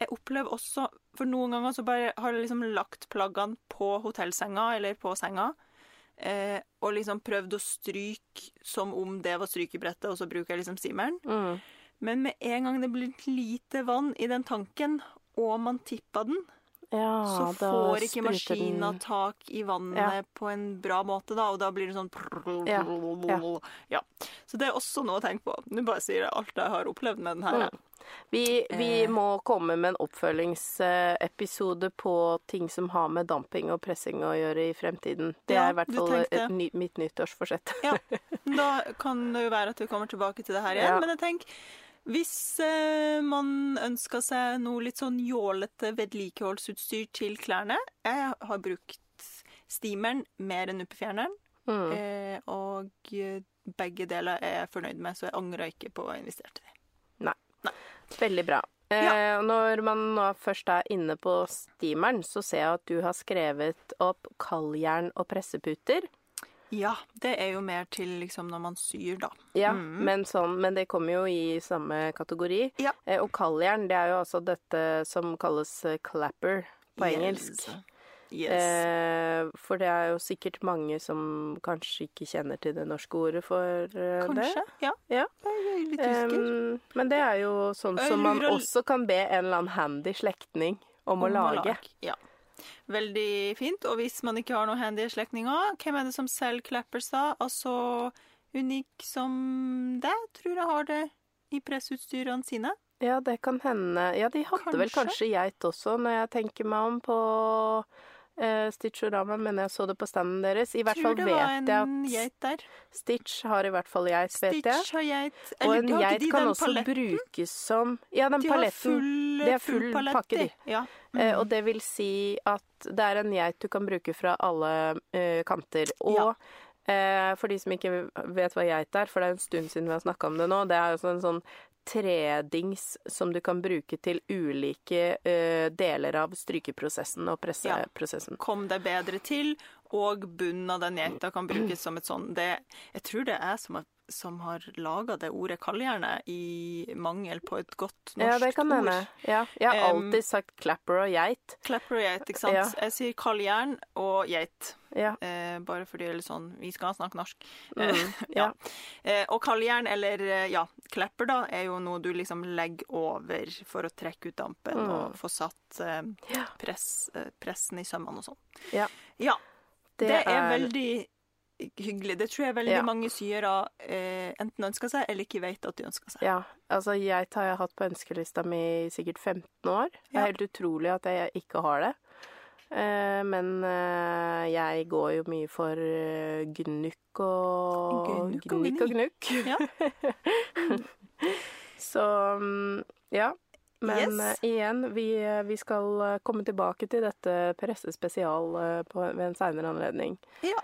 S1: jeg opplever også For noen ganger så bare har jeg liksom lagt plaggene på hotellsenga eller på senga. Eh, og liksom prøvd å stryke som om det var strykebrettet, og så bruker jeg liksom simmeren.
S2: Mm.
S1: Men med en gang det blir lite vann i den tanken, og man tipper den,
S2: ja
S1: så får ikke maskina tak i vannet
S2: Ja.
S1: på en bra måte, da, og da blir det sånn
S2: Ja,
S1: Ja. Så det er også noe å tenke på. Nå bare sier jeg alt jeg har opplevd med den her.
S2: Mm. Vi, vi
S1: Eh.
S2: må komme med en oppfølgingsepisode på ting som har med damping og pressing å gjøre i fremtiden. Det er i hvert fall ny, mitt nyttårsforsett.
S1: Ja. Da kan det jo være at vi kommer tilbake til det her igjen. Men jeg tenker, hvis eh, man ønsker seg noe litt sånn jålete vedlikeholdsutstyr til klærne Jeg har brukt steameren mer enn nuppefjerneren,
S2: Mm.
S1: Eh, og eh, begge deler er jeg fornøyd med, så jeg angrer ikke på å ha investert i det.
S2: Veldig bra. Eh,
S1: Ja.
S2: når man nå først er inne på steameren, så ser jeg at du har skrevet opp kaldjern og presseputer.
S1: Ja, det er jo mer til liksom når man syr, da.
S2: Ja,
S1: Mm.
S2: men, sånn, men det kommer jo i samme kategori.
S1: Ja.
S2: Eh, og kalljern, det er jo altså dette som kalles eh, clapper på
S1: Yes.
S2: engelsk.
S1: Yes.
S2: Eh, for det er jo sikkert mange som kanskje ikke kjenner til det norske ordet for eh,
S1: Kanskje.
S2: det.
S1: Ja.
S2: Ja.
S1: Jeg litt.
S2: Em, men det er jo sånn som man også kan be en eller annen handy slektning om, å lage.
S1: Ja. Veldig fint. Og hvis man ikke har noen handy slektninger, hvem er det som selger clappers da? Altså Unik som deg, tror jeg har det i pressutstyrene sine.
S2: Ja, det kan hende. Ja, de hadde vel
S1: Kanskje.
S2: kanskje geit også, når jeg tenker meg om på Stitchorama, men jeg så det på standen deres. I hvert
S1: tror
S2: fall vet jeg at
S1: geit der.
S2: Stitch har i hvert fall geit, vet jeg.
S1: Stitch har geit.
S2: Og en geit
S1: de
S2: kan også
S1: paletten?
S2: brukes som Ja, den
S1: De
S2: paletten.
S1: full,
S2: det er full
S1: palett,
S2: pakke, de.
S1: Ja.
S2: Eh,
S1: Mm.
S2: og det vil si at det er en geit du kan bruke fra alle eh, kanter. Og
S1: Ja.
S2: eh, for de som ikke vet hva geit er, for det er en stund siden vi har snakka om det nå, det er jo sånn, sånn tredings som du kan bruke til ulike uh, deler av strykeprosessen og presseprosessen. Ja.
S1: Kom deg bedre til, og bunnen av den geita kan brukes som et sånn det, Jeg tror det er som, som har laga det ordet kalljernet i mangel på et godt norsk ord.
S2: Ja, det kan hende. Ja, jeg har
S1: um,
S2: alltid sagt clapper og geit.
S1: Clapper og geit, ikke sant?
S2: Ja.
S1: Jeg sier kalljern og geit.
S2: Ja.
S1: Eh, bare fordi det er litt sånn Vi skal snakke norsk.
S2: Mm,
S1: Eh,
S2: ja.
S1: Eh, og kalljern, eller eh, ja, klepper, da, er jo noe du liksom legger over for å trekke ut dampen
S2: Mm.
S1: og få satt eh, press, eh, pressen i sømmene og sånn.
S2: Ja.
S1: Ja, det,
S2: Det
S1: er,
S2: er-
S1: veldig hyggelig. Det tror jeg veldig
S2: Ja.
S1: mange syere eh, enten ønsker seg, eller ikke vet at de ønsker seg.
S2: Ja, altså geit har jeg hatt på ønskelista mi i sikkert 15 år. Det
S1: Ja.
S2: er helt utrolig at jeg ikke har det. Eh, men eh, jeg går jo mye for eh, gnukk og
S1: Gnukk og
S2: Gnukk og gnukk.
S1: Ja.
S2: Så mm, ja. Men
S1: Yes.
S2: eh, igjen, vi, eh, vi skal eh, komme tilbake til dette pressespesial på, ved en seinere anledning.
S1: Ja.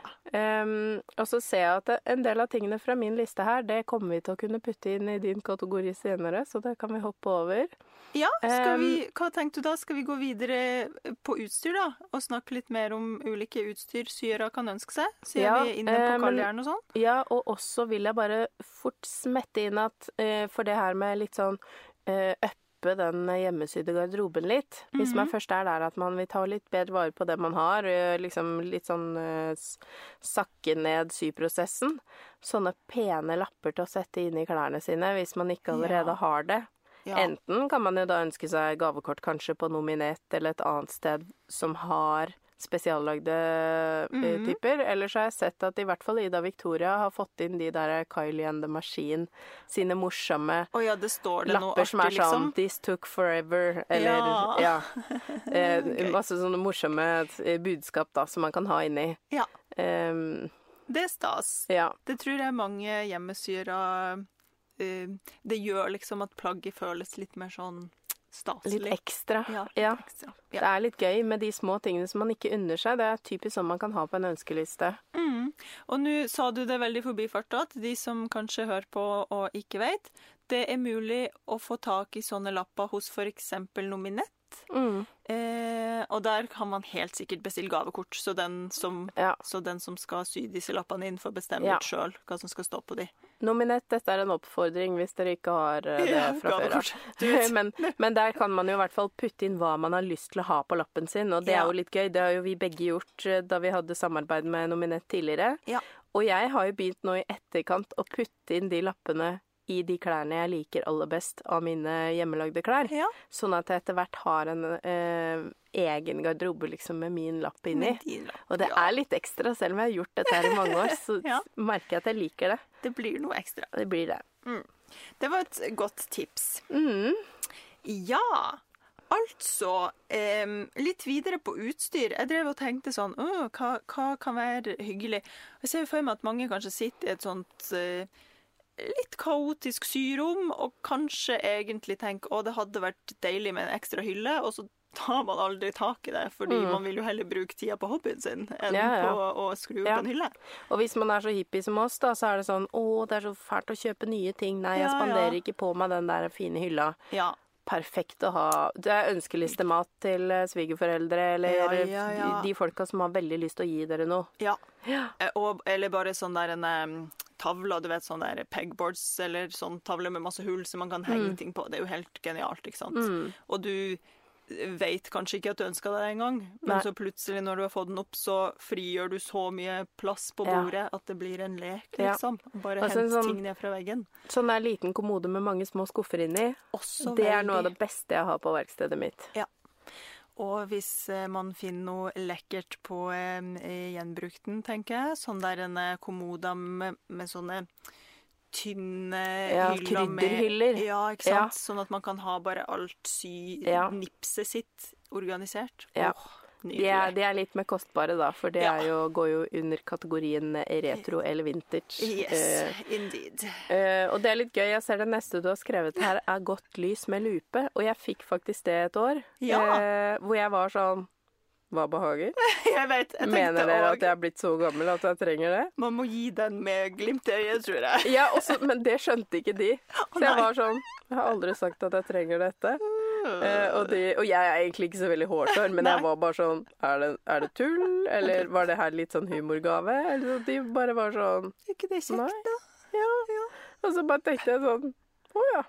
S2: Um, og så ser jeg at en del av tingene fra min liste her, det kommer vi til å kunne putte inn i din kategori senere, så det kan vi hoppe over.
S1: Ja, skal vi, hva tenkte du da? Skal vi gå videre på utstyr, da? Og snakke litt mer om ulike utstyr syere kan ønske seg? Siden
S2: Ja,
S1: vi er inne på kalljern og sånn?
S2: Ja, og også vil jeg bare fort smette inn at for det her med litt sånn eh, uppe den hjemmesydde garderoben litt. Hvis man
S1: Mhm.
S2: først er der at man vil ta litt bedre vare på det man har, liksom litt sånn uh, sakke ned syprosessen. Sånne pene lapper til å sette inn i klærne sine hvis man ikke allerede
S1: Ja.
S2: har det.
S1: Ja.
S2: Enten kan man jo da ønske seg gavekort kanskje på Nominett eller et annet sted som har spesiallagde mm
S1: -hmm.
S2: typer. Ellers har jeg sett at i hvert fall Ida Victoria har fått inn de der Kylie and the Machine sine morsomme
S1: oh, ja, det står det
S2: lapper som er sånn
S1: liksom.
S2: 'This took forever', eller
S1: Ja.
S2: ja. Eh,
S1: Gøy.
S2: masse sånne morsomme eh, budskap da, som man kan ha inni.
S1: Ja.
S2: Um,
S1: Det er stas.
S2: ja.
S1: Det tror jeg mange hjemmesyrer uh, Det gjør liksom at plagget føles litt mer sånn staselig.
S2: Litt ekstra.
S1: Ja, litt
S2: Ja.
S1: ekstra.
S2: Det er litt gøy med de små tingene som man ikke unner seg. Det er typisk sånn man kan ha på en ønskeliste.
S1: Mm. Og nå sa du det veldig forbifarta til de som kanskje hører på og ikke vet. Det er mulig å få tak i sånne lapper hos f.eks. Nominett.
S2: Mm.
S1: Eh, og der kan man helt sikkert bestille gavekort, så den som,
S2: Ja.
S1: så den som skal sy disse lappene inn, får bestemme
S2: Ja.
S1: sjøl hva som skal stå på de.
S2: Nominett, dette er en oppfordring hvis dere ikke har eh, det
S1: Ja,
S2: fra før av. men, men der kan man jo i hvert fall putte inn hva man har lyst til å ha på lappen sin, og det
S1: Ja.
S2: er jo litt gøy. Det har jo vi begge gjort eh, da vi hadde samarbeid med Nominett tidligere.
S1: Ja.
S2: Og jeg har jo begynt nå i etterkant å putte inn de lappene i de klærne jeg liker aller best av mine hjemmelagde klær.
S1: Ja.
S2: Sånn at jeg etter hvert har en eh, egen garderobe liksom med min lapp inni.
S1: Lapp.
S2: Og det
S1: Ja.
S2: er litt ekstra, selv om jeg har gjort dette her i mange år, så
S1: Ja.
S2: merker jeg at jeg liker det.
S1: Det blir noe ekstra.
S2: Det blir det.
S1: Det var et godt tips.
S2: Mm.
S1: Ja, altså em, Litt videre på utstyr. Jeg drev og tenkte sånn «Åh, hva, hva kan være hyggelig? Jeg ser for meg at mange kanskje sitter i et sånt eh, litt kaotisk syrom og kanskje egentlig tenker å, det hadde vært deilig med en ekstra hylle, og så tar man aldri tak i det, fordi man vil jo heller bruke tida på hobbyen sin enn
S2: Mm. Ja, ja.
S1: på å skru opp
S2: Ja.
S1: en hylle.
S2: Og hvis man er så hippie som oss, da, så er det sånn Å, det er så fælt å kjøpe nye ting. Nei, jeg spanderer ikke på meg den der fine hylla.
S1: Ja.
S2: Perfekt å ha. Det er ønskelistemat til eh, svigerforeldre eller
S1: Ja, ja, ja.
S2: de folka som har veldig lyst til å gi dere noe.
S1: ja.
S2: Ja.
S1: Eh, Og, eller bare sånn der en em, tavle, du vet sånn der pegboards, eller sånn tavle med masse hull som man kan henge
S2: Mm.
S1: ting på. Det er jo helt genialt, ikke sant? Og du vet kanskje ikke at du ønsker deg det engang, men
S2: Nei.
S1: så plutselig når du har fått den opp, så frigjør du så mye plass på
S2: Ja.
S1: bordet at det blir en lek,
S2: Ja.
S1: liksom. Bare
S2: Altså
S1: hent
S2: sånn-
S1: ting ned fra veggen.
S2: Sånn der liten kommode med mange små skuffer inni.
S1: Også
S2: Det er noe av det beste jeg har på verkstedet mitt.
S1: Og hvis eh, man finner noe lekkert på gjenbrukten, tenker jeg, sånn der en eh, kommoda med, med sånne tynne
S2: Ja,
S1: hyller med
S2: krydderhyller.
S1: Ja, ikke
S2: Ja.
S1: sant? Sånn at man kan ha bare alt sy
S2: Ja.
S1: nipset sitt organisert.
S2: Ja.
S1: Åh,
S2: De er, de er litt mer kostbare, da, for det
S1: Ja.
S2: jo, går jo under kategorien retro eller vintage.
S1: Yes,
S2: uh,
S1: indeed.
S2: Uh, og det er litt gøy. Jeg ser det neste du har skrevet her, er 'Godt lys med lupe'. Og jeg fikk faktisk det et år.
S1: Ja.
S2: uh, hvor jeg var sånn Hva behager?
S1: Jeg vet, jeg
S2: Mener dere at jeg er blitt så gammel at jeg trenger det?
S1: Man må gi den med glimt i øyet, tror jeg.
S2: Ja, også, Men det skjønte ikke de. Så jeg var sånn Jeg har aldri sagt at jeg trenger dette. Eh, og, de, og jeg er egentlig ikke så veldig hårsår, men
S1: Nei.
S2: jeg var bare sånn er det, er det tull? Eller var det her litt sånn humorgave? Eller de bare var sånn
S1: Er ikke det kjekt, da?
S2: Ja. Og så bare tenkte jeg sånn Å ja.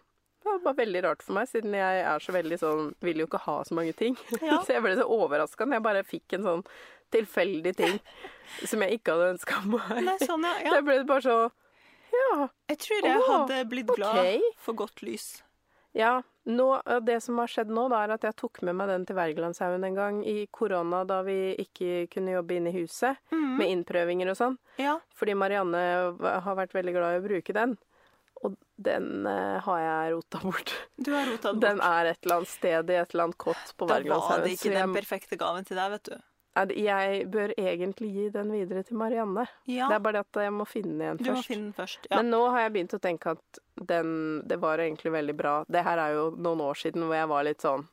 S2: Det var bare veldig rart for meg, siden jeg er så veldig sånn Vil jo ikke ha så mange ting.
S1: Ja.
S2: så jeg ble så overraska når jeg bare fikk en sånn tilfeldig ting som jeg ikke hadde ønska meg.
S1: Nei, sånn, ja.
S2: Så jeg ble bare så Ja.
S1: Jeg tror jeg
S2: oh,
S1: hadde blitt glad for godt lys.
S2: Ja, nå, det som har skjedd nå, da, er at jeg tok med meg den til Wergelandshaugen en gang i korona, da vi ikke kunne jobbe inne i huset,
S1: mm.
S2: med innprøvinger og sånn.
S1: Ja.
S2: Fordi Marianne har vært veldig glad i å bruke den. Og den eh, har jeg rota bort.
S1: Du har rota den
S2: Den er et eller annet sted i et eller annet kott på
S1: Da var det ikke den perfekte gaven til deg, vet du.
S2: Jeg bør egentlig gi den videre til Marianne.
S1: Ja,
S2: Det er bare det at jeg må finne den igjen
S1: du må finne den først. Ja.
S2: Men nå har jeg begynt å tenke at den, det var egentlig veldig bra. Det her er jo noen år siden hvor jeg var litt sånn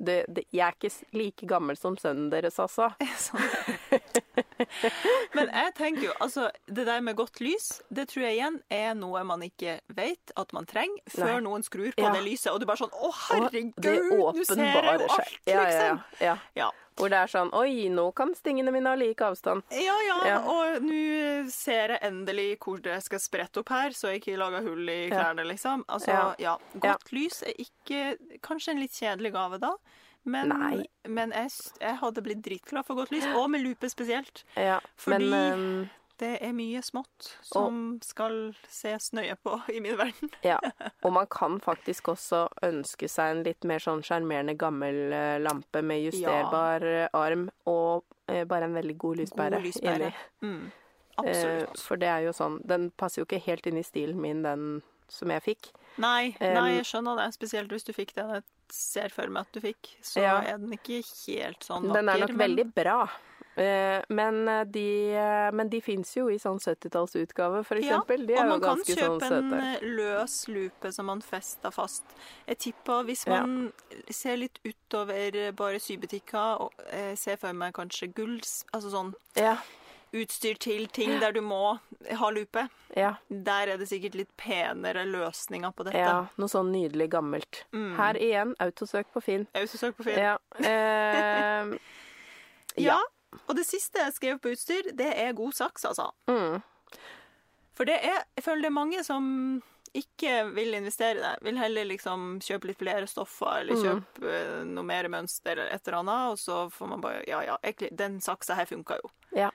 S2: det, det, Jeg er ikke like gammel som sønnen deres, altså.
S1: Sånn. Men jeg tenker jo, altså, det der med godt lys, det tror jeg igjen er noe man ikke vet at man trenger, før
S2: Nei.
S1: noen skrur på
S2: Ja.
S1: det lyset, og du bare sånn Å, herregud,
S2: det
S1: nå ser jeg jo alt,
S2: Ja, ja,
S1: liksom.
S2: ja, ja. Hvor det er sånn Oi, nå kan stingene mine ha lik avstand.
S1: Ja, ja, og nå ser jeg endelig hvor det skal sprette opp her, så jeg ikke lager hull i klærne, liksom. Altså,
S2: Ja.
S1: ja. Godt lys er ikke Kanskje en litt kjedelig gave, da. Men, men jeg, jeg hadde blitt dritglad for godt lys, og med lupe spesielt.
S2: Ja,
S1: Fordi-
S2: men um,
S1: Det er mye smått som skal ses nøye på i min verden.
S2: Ja. Og man kan faktisk også ønske seg en litt mer sånn sjarmerende gammel eh, lampe med justerbar ja. arm, og Eh, bare en veldig god lyspære.
S1: God lyspære. Mm, absolutt.
S2: Eh,
S1: Absolutt.
S2: for det er jo sånn Den passer jo ikke helt inn i stilen min, den som jeg fikk.
S1: Nei, nei, jeg skjønner det. Spesielt hvis du fikk den jeg ser for meg at du fikk. Så
S2: Ja.
S1: er den ikke helt sånn vakker.
S2: Den er nok
S1: men-
S2: veldig bra. Eh, men eh, de, eh, men de fins jo i sånn 70-tallsutgave, for
S1: Ja.
S2: De er
S1: og man kan
S2: sånn
S1: kjøpe en eh, løs lupe som man fester fast. Jeg tipper hvis
S2: Ja.
S1: man ser litt utover bare sybutikker og eh, ser for meg kanskje gulls, altså sånn
S2: Ja,
S1: utstyr til ting der du må ha lupe.
S2: ja,
S1: Der er det sikkert litt penere løsninger på dette.
S2: ja. Noe sånn nydelig gammelt.
S1: Mm.
S2: Her igjen, autosøk på Finn.
S1: Autosøk på Finn.
S2: Ja. Eh,
S1: Ja. Og det siste jeg skrev på utstyr, det er god saks, altså.
S2: mm,
S1: For det er, jeg føler det er mange som ikke vil investere i det. Vil heller liksom kjøpe litt flere stoffer, eller
S2: Mm.
S1: kjøpe mm. noe mer mønster eller et eller annet, og så får man bare Ja, ja, den saksa her funka jo.
S2: ja.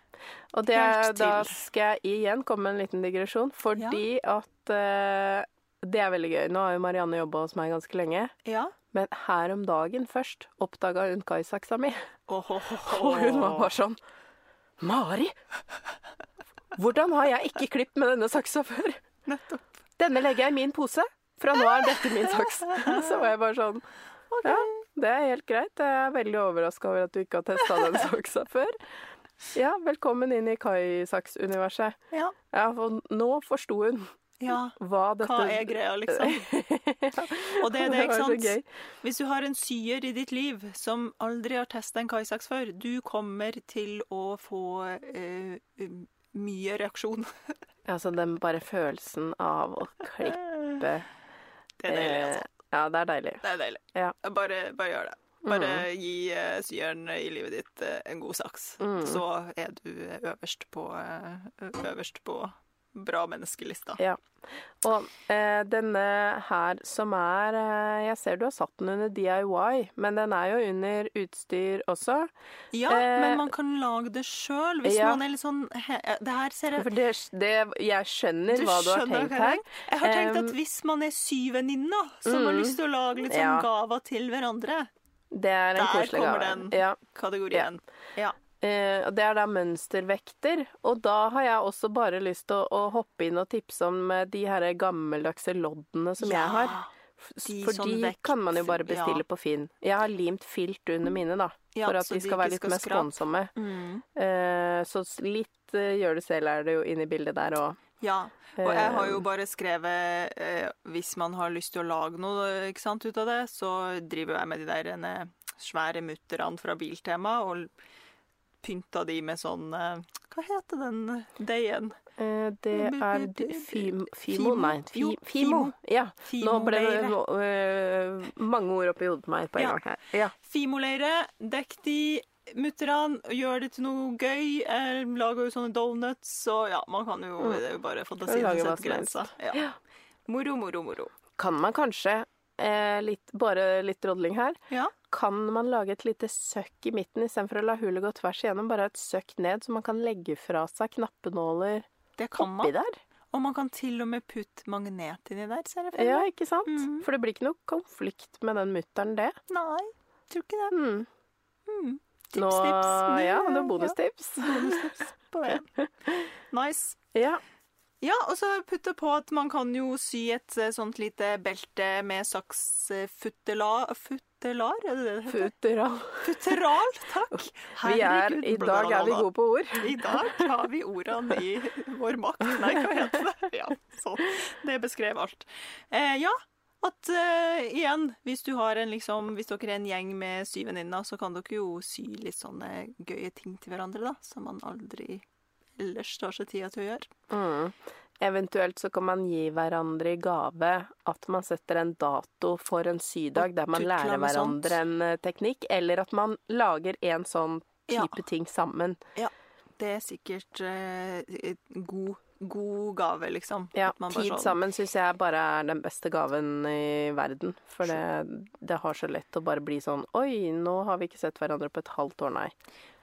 S2: Og det, da skal jeg igjen komme med en liten digresjon, fordi at uh, Det er veldig gøy. Nå har jo Marianne jobba hos meg ganske lenge.
S1: Ja.
S2: Men her om dagen først oppdaga hun kaisaksa mi. Og hun var bare sånn Mari! Hvordan har jeg ikke klippet med denne saksa før?
S1: Nettopp.
S2: Denne legger jeg i min pose. Fra nå er dette min saks. Så var jeg bare sånn Ja, det er helt greit. Jeg er veldig overraska over at du ikke har testa den saksa før. Ja, velkommen inn i Kai-saks-universet.
S1: Ja.
S2: Ja, for nå forsto hun
S1: ja.
S2: hva dette
S1: Hva er greia, liksom? Og det er det, ikke sant?
S2: gøy.
S1: Hvis du har en syer i ditt liv som aldri har testa en kaisaks før, du kommer til å få eh, mye reaksjon.
S2: Altså den bare følelsen av å klippe
S1: Det er deilig, altså.
S2: eh, Ja, det er deilig.
S1: Det er deilig.
S2: Ja.
S1: Bare, bare gjør det. Bare gi uh, syeren i livet ditt uh, en god saks.
S2: Mm.
S1: Så er du øverst på, uh, øverst på bra menneskelista.
S2: Ja. Og eh, denne her som er eh, Jeg ser du har satt den under DIY, men den er jo under utstyr også.
S1: Ja,
S2: Eh,
S1: men man kan lage det sjøl hvis
S2: ja.
S1: man er litt sånn he, Det her ser jeg
S2: det, det Jeg skjønner hva du har tenkt her.
S1: Jeg har tenkt at hvis man er syvenninner som har
S2: mm,
S1: lyst til å lage litt sånn
S2: ja.
S1: gaver til hverandre,
S2: Det er en
S1: Der
S2: koselig
S1: kommer den.
S2: Ja.
S1: kategorien Ja.
S2: Eh, det er da mønstervekter. Og da har jeg også bare lyst til å, å hoppe inn og tipse om eh, de her gammeldagse loddene som jeg har.
S1: De
S2: For
S1: sånn
S2: de
S1: vekt-
S2: kan man jo bare bestille
S1: ja.
S2: på Finn. Jeg har limt filt under mine, da.
S1: Ja,
S2: for at de skal være litt
S1: skal
S2: mer skånsomme.
S1: Mm.
S2: Eh, så litt eh, gjør du selv er det jo inne i bildet der òg.
S1: Ja. Og jeg har jo
S2: Eh,
S1: bare skrevet eh, Hvis man har lyst til å lage noe ikke sant, ut av det, så driver jeg med de der en, svære mutterne fra Biltema og pynta de med sånn eh, Hva heter den deigen?
S2: Eh, det er fim, Fimo,
S1: Fimo?
S2: nei. Fi,
S1: Jo,
S2: Fimo. Ja. Nå ble det
S1: Fimoleire.
S2: øh, mange ord oppi hodet på meg på en
S1: Ja.
S2: gang her. Ja.
S1: Fimoleire, dekk de mutterne, gjør det til noe gøy. Lager jo sånne donuts, og ja, man kan jo
S2: Mm.
S1: Det er jo bare fantasien som setter grensa. Ja. Moro, moro, moro.
S2: Kan man kanskje, eh, litt, bare litt rodling her,
S1: Ja.
S2: Kan man lage et lite søkk i midten istedenfor å la hullet gå tvers igjennom? Bare et søkk ned, så man kan legge fra seg knappenåler
S1: Det kan
S2: oppi der?
S1: Og man kan til og med putte magnet inni der, ser jeg for
S2: Ja, ikke sant?
S1: Mm.
S2: For det blir ikke noe konflikt med den mutteren, det.
S1: Nei, tror ikke det.
S2: Mm.
S1: Mm. Tips,
S2: Nå,
S1: tips.
S2: ja, det er
S1: Ja,
S2: bonustips.
S1: bonustips på det. Nice.
S2: Ja.
S1: Ja, og så putte på at man kan jo sy et eh, sånt lite belte med saks eh, futtelar er det det det heter?
S2: Futteral.
S1: Futteral, takk.
S2: Vi er, I dag er vi gode på ord.
S1: I dag har vi ordene i vår makt. Nei, hva heter det? Ja, sånn. Det beskrev alt. Eh, ja, at uh, igjen, hvis du har en liksom Hvis dere er en gjeng med syv venninner, så kan dere jo sy litt sånne gøye ting til hverandre, da. Som man aldri ellers tar seg tida til å gjøre.
S2: Mm. Eventuelt så kan man gi hverandre i gave at man setter en dato for en sydag der man lærer hverandre en eh, teknikk, eller at man lager en sånn
S1: Ja.
S2: type ting sammen. Ja.
S1: Det er sikkert eh, god, god gave, liksom.
S2: Ja, Tid
S1: sånn-
S2: sammen syns jeg bare er den beste gaven i verden. For det, det har så lett å bare bli sånn Oi, nå har vi ikke sett hverandre på et halvt år, nei.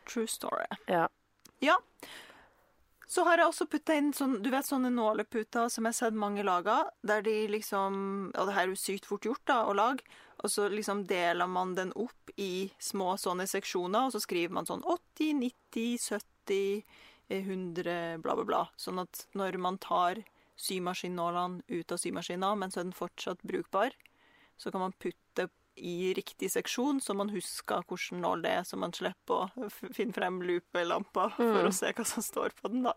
S1: True story.
S2: Ja.
S1: Ja. Så har jeg også putta inn sånn, du vet sånne nåleputer som jeg har sett mange lager, der de liksom Og det her er jo sykt fort gjort da, å lage. Og så liksom deler man den opp i små sånne seksjoner, og så skriver man sånn 80, 90, 70, 100, bla, bla, bla. Sånn at når man tar symaskinnålene ut av symaskina, men så er den fortsatt brukbar, så kan man putte i riktig seksjon, så man husker hvilken nål det er, så man slipper å finne frem lupelampa for å se hva som står på den, da.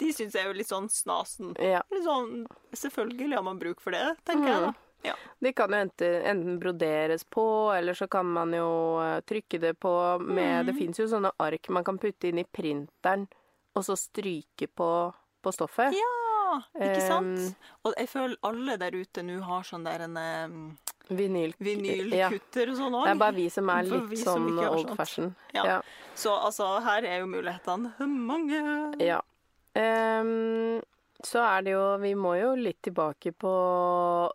S1: De syns jeg er jo litt sånn snasen.
S2: Ja.
S1: Litt sånn, selvfølgelig har man bruk for det, tenker jeg da. Ja.
S2: De kan jo enten, enten broderes på, eller så kan man jo eh, trykke det på med Det fins jo sånne ark man kan putte inn i printeren, og så stryke på, på stoffet.
S1: ja, ikke sant?
S2: Um,
S1: Og jeg føler alle der ute nå har sånn der en
S2: Vinyl.
S1: Vinylkutter og sånn òg.
S2: Det er bare vi som er litt
S1: vi som
S2: sånn old fashion.
S1: Ja.
S2: Ja.
S1: Så altså, her er jo mulighetene mange.
S2: ja. Um, så er det jo Vi må jo litt tilbake på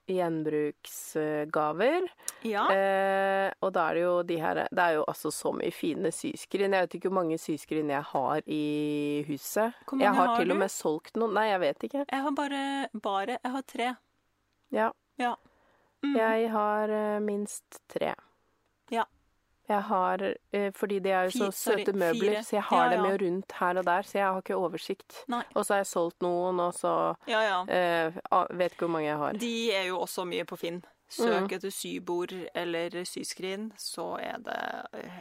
S2: gjenbruksgaver.
S1: Ja.
S2: Eh, og da er det jo de her Det er jo altså så mye fine syskrin. Jeg vet ikke hvor mange syskrin jeg har i huset.
S1: Hvor mange
S2: jeg har,
S1: har
S2: til
S1: du?
S2: og med solgt noen. Nei, jeg vet ikke.
S1: Jeg har bare, bare Jeg har tre.
S2: Ja.
S1: Ja. Mm.
S2: Jeg har uh, minst tre.
S1: Ja.
S2: Jeg har uh, Fordi de er jo så
S1: sorry,
S2: søte møbler,
S1: fire.
S2: så jeg har
S1: Ja,
S2: dem jo rundt her og der, så jeg har ikke oversikt.
S1: Nei.
S2: Og så har jeg solgt noen, og så
S1: Ja, ja.
S2: ah, vet ikke hvor mange jeg har.
S1: De er jo også mye på Finn. Søk etter sybord eller syskrin, så er det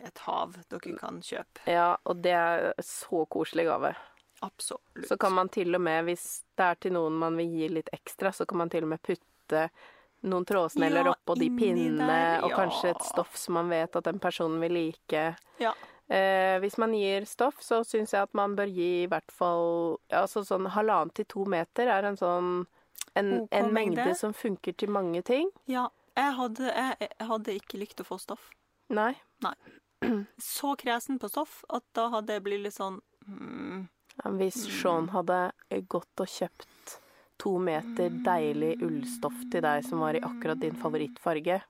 S1: et hav dere kan kjøpe.
S2: Ja, og det er så koselig gave.
S1: Absolutt.
S2: Så kan man til og med, hvis det er til noen man vil gi litt ekstra, så kan man til og med putte noen trådsneller
S1: Ja,
S2: oppå de pinnene,
S1: der,
S2: og kanskje et stoff som man vet at den personen vil like.
S1: Ja.
S2: Eh, hvis man gir stoff, så syns jeg at man bør gi i hvert fall altså sånn halvannen til to meter er en sånn en, en
S1: mengde.
S2: som funker til mange ting.
S1: ja. Jeg hadde, jeg, jeg hadde ikke likt å få stoff.
S2: Nei. Nei.
S1: Så kresen på stoff at da hadde jeg blitt litt sånn mm,
S2: Hvis
S1: Mm.
S2: Sean hadde gått og kjøpt to meter deilig ullstoff til deg som var i akkurat din favorittfarge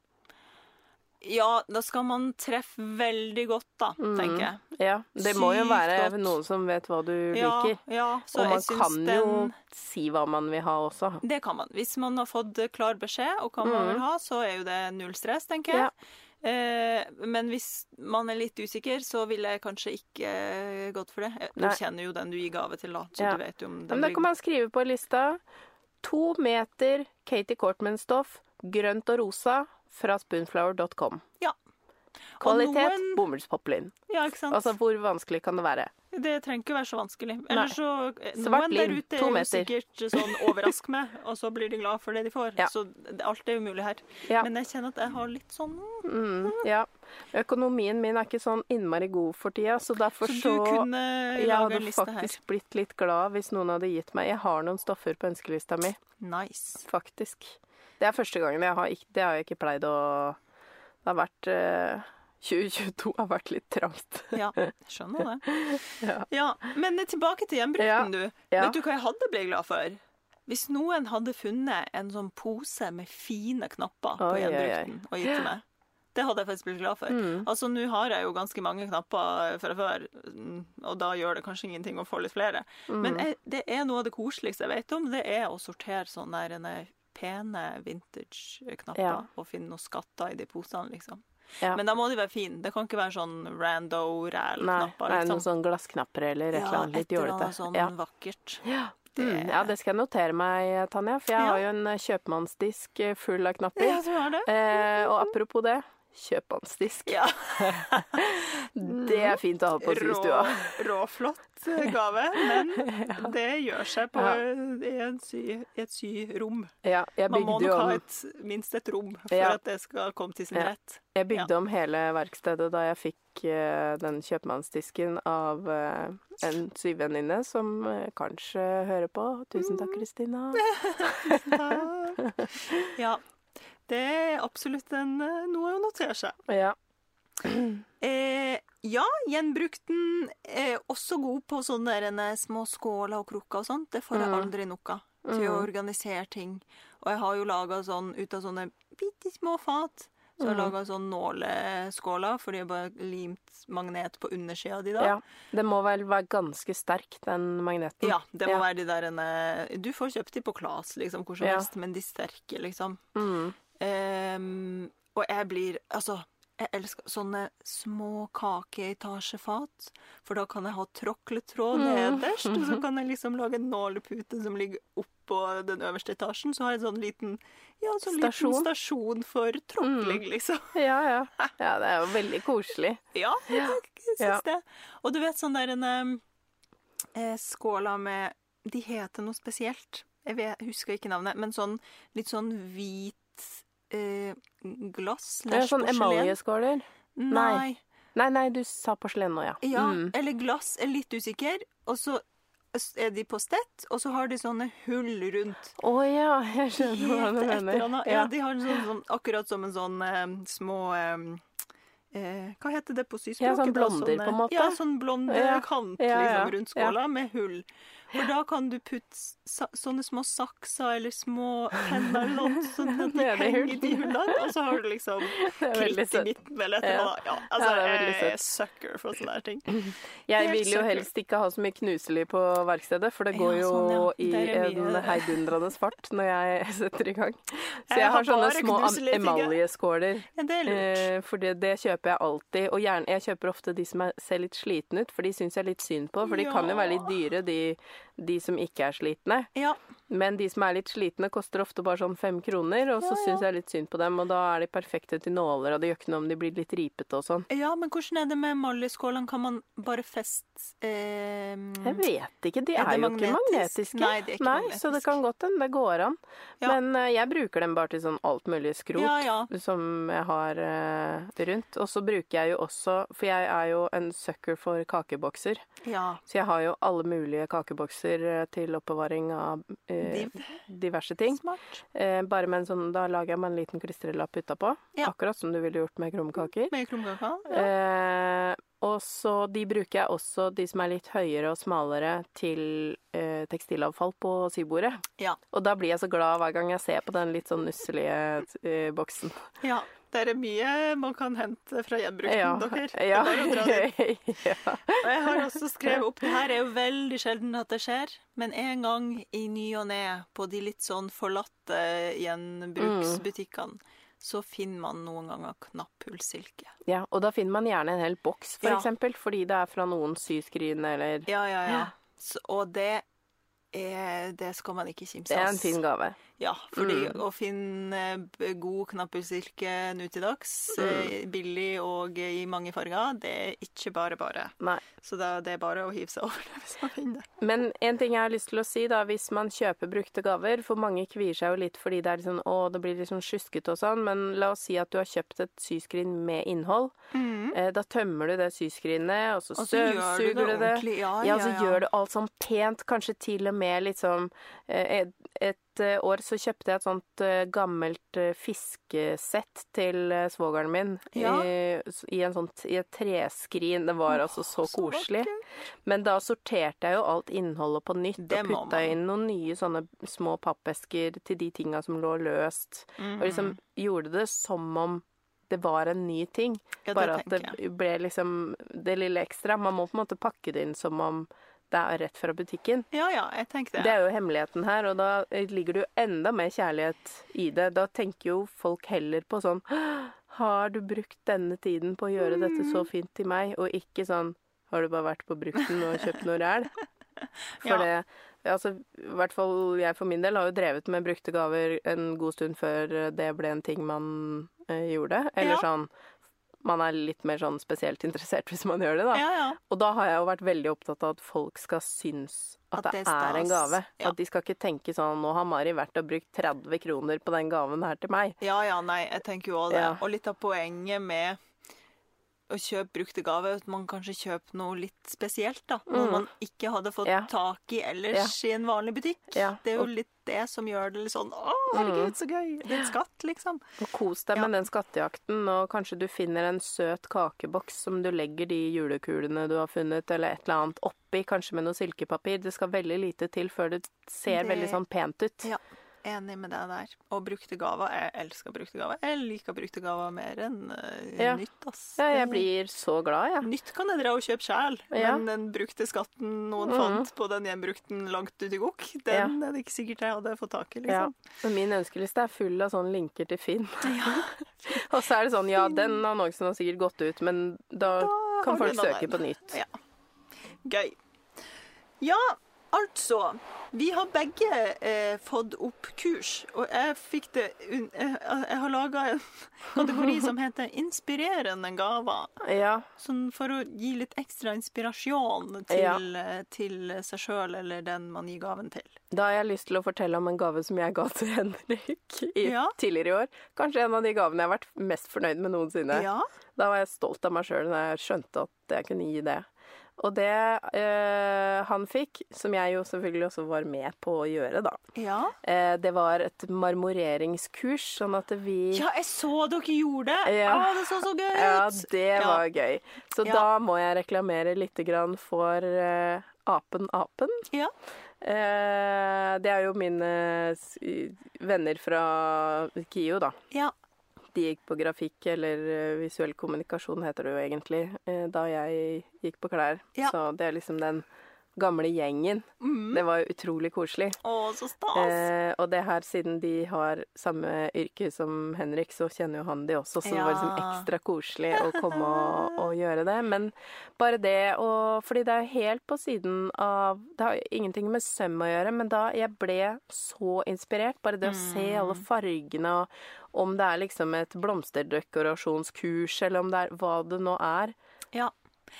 S1: Ja, da skal man treffe veldig godt, da, tenker jeg.
S2: Ja, det må jo være
S1: godt.
S2: noen som vet hva du liker.
S1: ja, så
S2: Og man kan
S1: den
S2: jo si hva man vil ha også.
S1: Det kan man. Hvis man har fått klar beskjed og hva man
S2: Mm.
S1: vil ha, så er jo det null stress, tenker jeg. Eh, men hvis man er litt usikker, så ville jeg kanskje ikke eh, gått for det. Eh, Du
S2: Nei.
S1: kjenner jo den du gir gave til, da, så
S2: Ja.
S1: du vet jo om den
S2: Men da kan man skrive på lista to meter Katie Cortman-stoff, grønt og rosa, fra spoonflower.com.
S1: Ja.
S2: Kvalitet
S1: noen-
S2: bomullspoplin.
S1: Ja, ikke sant?
S2: Altså, hvor vanskelig kan det være?
S1: Det trenger ikke være så vanskelig. Eller så eh, Noen der ute er jo sikkert sånn overrask meg, og så blir de glad for det de får.
S2: Ja.
S1: Så alt er jo mulig her.
S2: Ja.
S1: Men jeg kjenner at jeg har litt sånn
S2: Mm, ja. Økonomien min er ikke sånn innmari god for tida, så derfor
S1: Så
S2: så,
S1: du kunne
S2: Jeg
S1: lage
S2: hadde
S1: en liste her.
S2: faktisk blitt litt glad hvis noen hadde gitt meg Jeg har noen stoffer på ønskelista mi,
S1: Nice.
S2: faktisk. Det er første gangen. Jeg har ikke, det har jeg ikke pleid å Det har vært eh, 2022 har vært litt trangt.
S1: Ja, skjønner det.
S2: Ja.
S1: Ja, Men tilbake til gjenbruken,
S2: Ja,
S1: du.
S2: ja.
S1: Vet du hva jeg hadde blitt glad for? Hvis noen hadde funnet en sånn pose med fine knapper på
S2: Oi, oi, oi.
S1: og gitt til meg. Det hadde jeg faktisk blitt glad for.
S2: Mm.
S1: Altså, Nå har jeg jo ganske mange knapper fra før, mm, og da gjør det kanskje ingenting å få litt flere.
S2: Mm.
S1: Men jeg, det er noe av det koseligste jeg vet om, det er å sortere sånne der, ene pene vintage-knapper
S2: Ja.
S1: og finne noen skatter i de posene, liksom.
S2: Ja.
S1: Men da må de være fine. Det kan ikke være sånn rando
S2: Nei,
S1: Liksom.
S2: noen sånn glassknapper eller et eller annet litt
S1: et eller
S2: jålete.
S1: annet sånn
S2: Ja.
S1: vakkert.
S2: Ja.
S1: Det-
S2: Mm, ja, det skal jeg notere meg, Tanja, for jeg
S1: Ja.
S2: har jo en kjøpmannsdisk eh, full av knapper.
S1: Ja, du har det.
S2: Eh, og apropos det, kjøpmannsdisk.
S1: Ja.
S2: Det er fint å ha på systua.
S1: råflott eh, gave, men det gjør seg på,
S2: Ja.
S1: en sy, i et syrom.
S2: Ja,
S1: Man må nok
S2: om...
S1: ha et, minst et rom for
S2: Ja.
S1: at det skal komme til sin
S2: Ja.
S1: rett.
S2: jeg bygde om hele verkstedet da jeg fikk uh, den kjøpmannsdisken av uh, en syvenninne som eh, kanskje hører på. Tusen takk, Kristina.
S1: Tusen Takk. Ja. Det er absolutt en, eh, noe å notere seg.
S2: Ja.
S1: Eh, ja, gjenbrukten er også god på sånne der, eh, små skåler og krukker og sånt. Det får jeg
S2: Mm.
S1: aldri nok av. Til å organisere ting. Og jeg har jo laga sånn ut av sånne bitte små fat Så jeg har laga sånn nåleskåler, for de har bare limt magnet på undersida di da.
S2: Ja. Det må vel være ganske sterk, den magneten.
S1: Ja, det må
S2: Ja.
S1: være de der Du får kjøpt de på Klas, liksom, hvor som
S2: Ja.
S1: helst, men de sterke, liksom.
S2: Mm.
S1: Ehm, og jeg blir Altså, jeg elsker sånne små kakeetasjefat, for da kan jeg ha tråkletråd
S2: Mm.
S1: nederst, og så kan jeg liksom lage en nålepute som ligger oppå den øverste etasjen. Så har jeg en sånn liten ja, sånn
S2: Stasjon.
S1: liten stasjon for tråkling, liksom.
S2: Ja, ja. Ja, det er jo veldig koselig.
S1: Ja, jeg syns
S2: Ja.
S1: det. Og du vet sånn der en um, eh, skåla med De heter noe spesielt. Jeg vet, husker ikke navnet, men sånn litt sånn hvit eh, glass
S2: Det er sånn emaljeskåler.
S1: Nei.
S2: Nei, nei, du sa porselen nå, ja.
S1: Ja,
S2: Mm.
S1: eller glass. Er litt usikker. Og så er de på stett, og så har de sånne hull rundt.
S2: Å ja, jeg skjønner hva du mener.
S1: Ja,
S2: Ja.
S1: de har sånn, sånn, akkurat som en sånn eh, små eh, eh, Hva heter det på syspråket?
S2: Ja, sånn blonder,
S1: Sånne-
S2: på en måte.
S1: Ja, sånn blond
S2: Ja.
S1: kant
S2: Ja,
S1: liksom, rundt skåla med hull. For da kan du putte sånne små sakser eller små penner sånn at de henger i de hullene, og så har du liksom kritt i midten eller et eller
S2: Ja.
S1: annet. Altså, jeg er sucker for sånne her ting.
S2: Jeg vil jo helst ikke ha så mye knuselig på verkstedet, for det går jo
S1: sånn,
S2: i en heidundrende fart når jeg setter i gang. Så
S1: Jeg
S2: jeg
S1: har
S2: har sånne små emaljeskåler.
S1: Det er lurt.
S2: Eh, for det, det kjøper jeg alltid. Og gjerne, jeg kjøper ofte de som er, ser litt slitne ut, for de syns jeg er litt synd på. For de kan jo være litt dyre, de, de som ikke er slitne.
S1: Ja.
S2: Men de som er litt slitne, koster ofte bare sånn fem kroner, og så
S1: Ja, ja.
S2: syns jeg litt synd på dem. Og da er de perfekte til nåler, og det gjør ikke noe om de blir litt ripete og sånn.
S1: ja, men hvordan er det med emaljeskålene? Kan man bare feste eh,
S2: Jeg vet ikke, de
S1: Er
S2: er,
S1: jo
S2: jo ikke magnetiske.
S1: Nei, de er ikke
S2: Nei, Så det kan godt hende det går an.
S1: Ja.
S2: Men eh, jeg bruker dem bare til sånn alt mulig skrot som jeg har eh, rundt. Og så bruker jeg jo også, for jeg er jo en sucker for kakebokser,
S1: Ja.
S2: så jeg har jo alle mulige kakebokser eh, til oppbevaring av eh, diverse ting.
S1: Smart.
S2: Eh, bare med en sånn, Da lager jeg meg en liten klistrelapp utapå,
S1: Ja.
S2: akkurat som du ville gjort med krumkaker.
S1: Med krumkaker, Ja.
S2: Eh, og så de bruker jeg også, de som er litt høyere og smalere, til eh, tekstilavfall på sybordet.
S1: Ja.
S2: Og da blir jeg så glad hver gang jeg ser på den litt sånn nusselige eh, boksen.
S1: ja. Det er mye man kan hente fra gjenbruken,
S2: Ja.
S1: dere. Er
S2: Ja.
S1: Og jeg har også skrevet opp Det her er jo veldig sjelden at det skjer, men en gang i ny og ne på de litt sånn forlatte gjenbruksbutikkene, så finner man noen ganger knapphullsilke.
S2: ja. Og da finner man gjerne en hel boks, for
S1: Ja.
S2: eksempel, fordi det er fra noen syskrin eller
S1: Ja, ja, ja. Så, og det er Det skal man ikke kimse
S2: Det er en fin gave.
S1: Ja, fordi
S2: Mm.
S1: å finne god knapphullsilke nå til dags, eh,
S2: Mm.
S1: billig og i mange farger, det er ikke bare bare.
S2: Nei.
S1: Så da, det er bare å hive seg over det hvis man finner det.
S2: Men en ting jeg har lyst til å si, da, hvis man kjøper brukte gaver For mange kvier seg jo litt fordi det er litt sånn, å, det blir litt sånn sjuskete og sånn, men la oss si at du har kjøpt et syskrin med innhold. Eh, da tømmer du det syskrinet, og så
S1: du
S2: støvsuger
S1: det
S2: du det.
S1: ordentlig. Ja,
S2: Ja,
S1: ja,
S2: så gjør du alt sånn pent, kanskje til og med liksom eh, Et, et eh, år så kjøpte jeg et sånt eh, gammelt eh, fiskesett til svogeren min
S1: Ja.
S2: i, i, en sånt, i et treskrin. Det var altså så
S1: så
S2: koselig. Men da sorterte jeg jo alt innholdet på nytt
S1: Det
S2: og putta inn noen nye sånne små pappesker til de tinga som lå løst. Og liksom
S1: Mhm.
S2: gjorde det som om det var en ny ting.
S1: Ja,
S2: Bare at det ble liksom det lille ekstra. Man må på en måte pakke det inn som om det er rett fra butikken.
S1: Ja, ja, jeg tenkte
S2: Det
S1: det.
S2: er jo hemmeligheten her, og da ligger det jo enda mer kjærlighet i det. Da tenker jo folk heller på sånn Har du brukt denne tiden på å gjøre dette så
S1: Mm.
S2: fint til meg? Og ikke sånn Har du bare vært på brukten og kjøpt noe ræl? For
S1: Ja.
S2: det Altså, i hvert fall jeg for min del har jo drevet med brukte gaver en god stund før det ble en ting man eh, gjorde. Eller
S1: Ja.
S2: sånn Man er litt mer sånn spesielt interessert hvis man gjør det, da.
S1: Ja, ja.
S2: Og da har jeg jo vært veldig opptatt av at folk skal synes at,
S1: At
S2: det,
S1: det er
S2: en gave.
S1: Ja.
S2: At de skal ikke tenke sånn Nå har Mari vært og brukt 30 kroner på den gaven her til meg.
S1: Ja, ja, nei, jeg tenker jo også det. Og litt av poenget med å kjøpe brukte gaver, at man kanskje kjøper noe litt spesielt, da. Noe
S2: Mm.
S1: man ikke hadde fått
S2: Ja.
S1: tak i ellers i en vanlig butikk.
S2: Ja,
S1: Det er jo litt det som gjør det litt sånn Å, herregud, så gøy! Det er en skatt, liksom.
S2: Og kos deg
S1: Ja.
S2: med den skattejakten, og kanskje du finner en søt kakeboks som du legger de julekulene du har funnet, eller et eller annet oppi, kanskje med noe silkepapir. Det skal veldig lite til før det ser
S1: Det-
S2: veldig sånn pent ut.
S1: Ja. Enig med deg der. Og brukte gaver. Jeg elsker brukte gaver. Jeg liker brukte gaver mer enn uh,
S2: Ja.
S1: nytt, ass.
S2: Ja, jeg blir så glad, jeg.
S1: Nytt kan jeg dra og kjøpe sjæl,
S2: Ja.
S1: men den brukte skatten noen
S2: Mhm.
S1: fant på den gjenbrukten langt uti i gokk, den er det ikke sikkert jeg hadde fått tak i,
S2: Ja.
S1: liksom.
S2: Og min ønskeliste er full av sånne linker til Finn. og så er det sånn, ja, den annonsen har sikkert gått ut, men da,
S1: Da
S2: kan folk søke på nytt.
S1: Ja. Gøy. Ja, altså. Vi har begge eh, fått opp kurs, og jeg fikk det eh, Jeg har laga en kategori som heter 'inspirerende gaver'.
S2: Ja,
S1: Sånn for å gi litt ekstra inspirasjon til, ja. til seg sjøl eller den man gir gaven til.
S2: da har jeg lyst til å fortelle om en gave som jeg ga til Henrik i,
S1: Ja.
S2: tidligere i år. Kanskje en av de gavene jeg har vært mest fornøyd med noensinne.
S1: Ja.
S2: Da var jeg stolt av meg sjøl da jeg skjønte at jeg kunne gi det. Og det eh, han fikk, som jeg jo selvfølgelig også var med på å gjøre, da,
S1: ja.
S2: eh, det var et marmoreringskurs, sånn at vi
S1: Ja, jeg så dere gjorde det!
S2: Ja.
S1: Å, det så så gøy ut!
S2: Ja, det
S1: Ja.
S2: var gøy. Så
S1: Ja.
S2: da må jeg reklamere litt grann for eh, Apen Apen.
S1: Ja.
S2: Eh, det er jo mine venner fra KIO, da.
S1: Ja.
S2: De gikk på grafikk, eller eh, visuell kommunikasjon heter det jo egentlig, eh, da jeg gikk på klær.
S1: Ja.
S2: Så det er liksom den gamle gjengen.
S1: Mm.
S2: Det var utrolig koselig.
S1: Å, så stas!
S2: Eh, og det her, siden de har samme yrke som Henrik, så kjenner jo han de også, så det var liksom ekstra koselig å komme og, og gjøre det. Men bare det og Fordi det er helt på siden av Det har ingenting med søm å gjøre, men da jeg ble så inspirert, bare det å se alle
S1: Mm.
S2: fargene, og om det er liksom et blomsterdekorasjonskurs, eller om det er hva det nå er.
S1: Ja.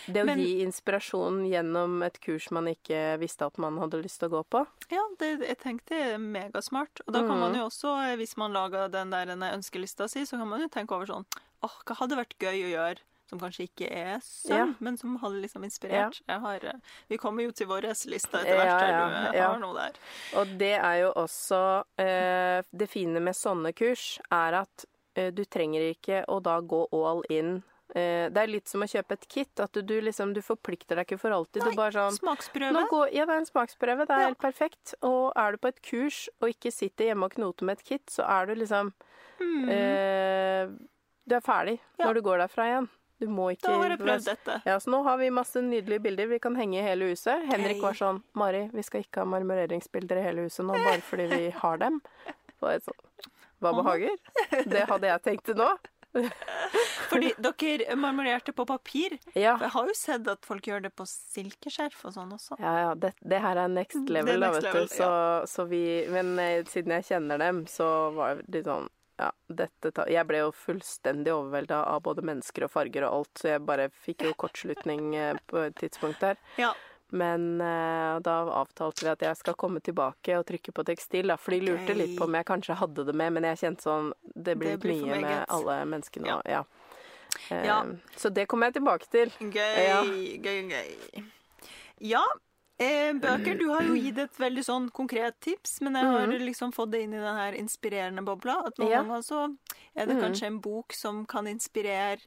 S2: Det å
S1: Men-
S2: gi inspirasjon gjennom et kurs man ikke visste at man hadde lyst til å gå på.
S1: Ja, det, jeg tenkte det er megasmart. Og da kan man
S2: Mhm.
S1: jo også, eh, hvis man lager den der ønskelista si, så kan man jo tenke over sånn Åh, hva hadde vært gøy å gjøre? Som kanskje ikke er sønn,
S2: Ja.
S1: men som hadde liksom inspirert. Jeg har, eh, vi kommer jo til vår liste etter
S2: Ja,
S1: hvert, der
S2: ja,
S1: du eh,
S2: ja.
S1: har noe der.
S2: Og det er jo også eh, Det fine med sånne kurs er at eh, du trenger ikke å da gå all in. Eh, det er litt som å kjøpe et kit. At du, du liksom Du forplikter deg ikke for alltid.
S1: Nei,
S2: du bare sånn
S1: Smaksprøve.
S2: nå går, Ja, det er en smaksprøve. Det er
S1: Ja.
S2: helt perfekt. Og er du på et kurs og ikke sitter hjemme og knoter med et kit, så er du liksom
S1: mm.
S2: eh, Du er ferdig
S1: Ja.
S2: når du går derfra igjen. Du må ikke
S1: da har jeg prøvd dette.
S2: Ja, så nå har vi masse nydelige bilder vi kan henge i hele huset. Henrik var sånn Mari, vi skal ikke ha marmoreringsbilder i hele huset nå, bare fordi vi har dem. Så jeg sånn Hva behager? Det hadde jeg tenkt til nå.
S1: Fordi dere marmorerte på papir.
S2: Ja.
S1: For jeg har jo sett at folk gjør det på silkeskjerf og sånn også.
S2: Ja, ja, det, det her er next
S1: er
S2: level, da,
S1: next
S2: vet
S1: level,
S2: du. Så, så vi Men eh, siden jeg kjenner dem, så var det litt sånn ja, dette ta Jeg ble jo fullstendig overvelda av både mennesker og farger og alt, så jeg bare fikk jo kortslutning eh, på et tidspunkt der.
S1: Ja.
S2: Men eh, da avtalte vi at jeg skal komme tilbake og trykke på tekstil. Da, for de lurte litt på om jeg kanskje hadde det med, men jeg kjente sånn Det blir,
S1: Det blir
S2: mye med alle menneskene og ja. Eh,
S1: Ja.
S2: Så det kommer jeg tilbake til.
S1: Gøy,
S2: Ja.
S1: gøy, gøy. Ja, eh, bøker. Du har jo gitt et veldig sånn konkret tips, men jeg har liksom fått det inn i den her inspirerende bobla. At noen
S2: Ja.
S1: ganger så er det kanskje en bok som kan inspirere.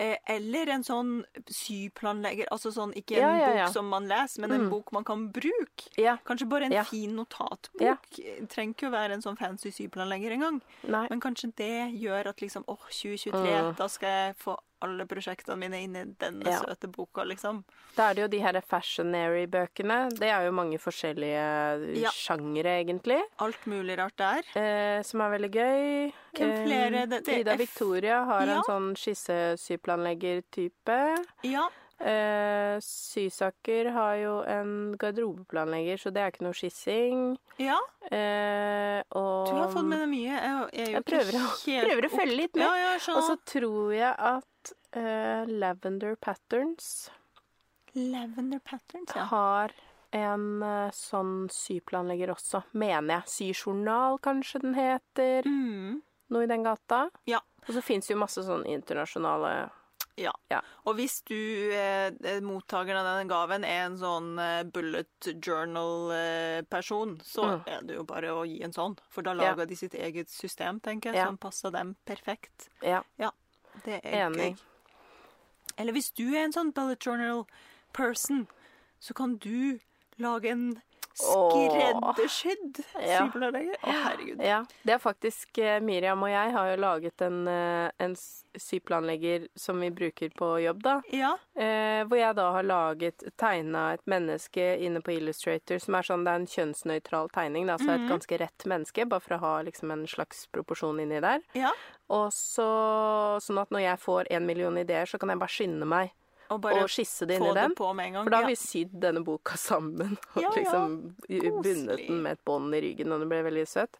S1: Eh, eller en sånn syplanlegger. Altså sånn, ikke en
S2: Ja, ja, ja.
S1: bok som man leser, men en bok man kan bruke.
S2: Ja.
S1: Kanskje bare en fin notatbok. Trenger ikke å være en sånn fancy syplanlegger engang. Men kanskje det gjør at liksom åh, 2023,
S2: Mm.
S1: da skal jeg få alle prosjektene mine inn i denne
S2: Ja.
S1: søte boka, liksom.
S2: Da er det jo de her fashionary-bøkene. Det er jo mange forskjellige
S1: Ja.
S2: sjangere, egentlig.
S1: Alt mulig rart der.
S2: Eh, som er veldig gøy.
S1: Hvem flere? Det- det
S2: Ida
S1: f-
S2: Victoria har
S1: Ja.
S2: en sånn skissesyplanlegger-type.
S1: Ja.
S2: Eh, Sysaker har jo en garderobeplanlegger, så det er ikke noe skissing.
S1: ja.
S2: Eh, og
S1: Du har fått med deg mye. Jeg, jeg,
S2: Jeg prøver å- prøver å følge litt med.
S1: Ja, ja,
S2: Og så tror jeg at eh, Lavender Patterns
S1: Lavender Patterns, ja.
S2: har en uh, sånn syplanlegger også, mener jeg. Syjournal, kanskje den heter.
S1: Mm.
S2: Noe i den gata.
S1: Ja.
S2: Og så fins jo masse sånn internasjonale
S1: ja.
S2: Ja.
S1: Og hvis du, eh, eh, mottakeren av denne gaven, er en sånn eh, bullet journal-person, så
S2: Mm.
S1: er det jo bare å gi en sånn. For da
S2: Ja.
S1: lager de sitt eget system, tenker jeg,
S2: Ja.
S1: som passer dem perfekt.
S2: Ja,
S1: Det er
S2: enig.
S1: gøy. Eller hvis du er en sånn bullet journal person, så kan du lage en Skreddersydd
S2: Ja.
S1: Å, herregud.
S2: Ja, det er faktisk eh, Miriam og jeg har jo laget en, eh, en syplanlegger som vi bruker på jobb, da.
S1: Ja.
S2: Eh, hvor jeg da har laget, tegna et menneske inne på Illustrator som er sånn, det er en kjønnsnøytral tegning, da, så er et ganske rett menneske, bare for å ha liksom en slags proporsjon inni der.
S1: ja.
S2: Og så, sånn at når jeg får en million ideer, så kan jeg bare skynde meg
S1: Og bare
S2: og skisse det inn i den. For da har vi sydd denne boka sammen og
S1: Ja, ja.
S2: liksom bundet den med et bånd i ryggen, og den ble veldig søtt.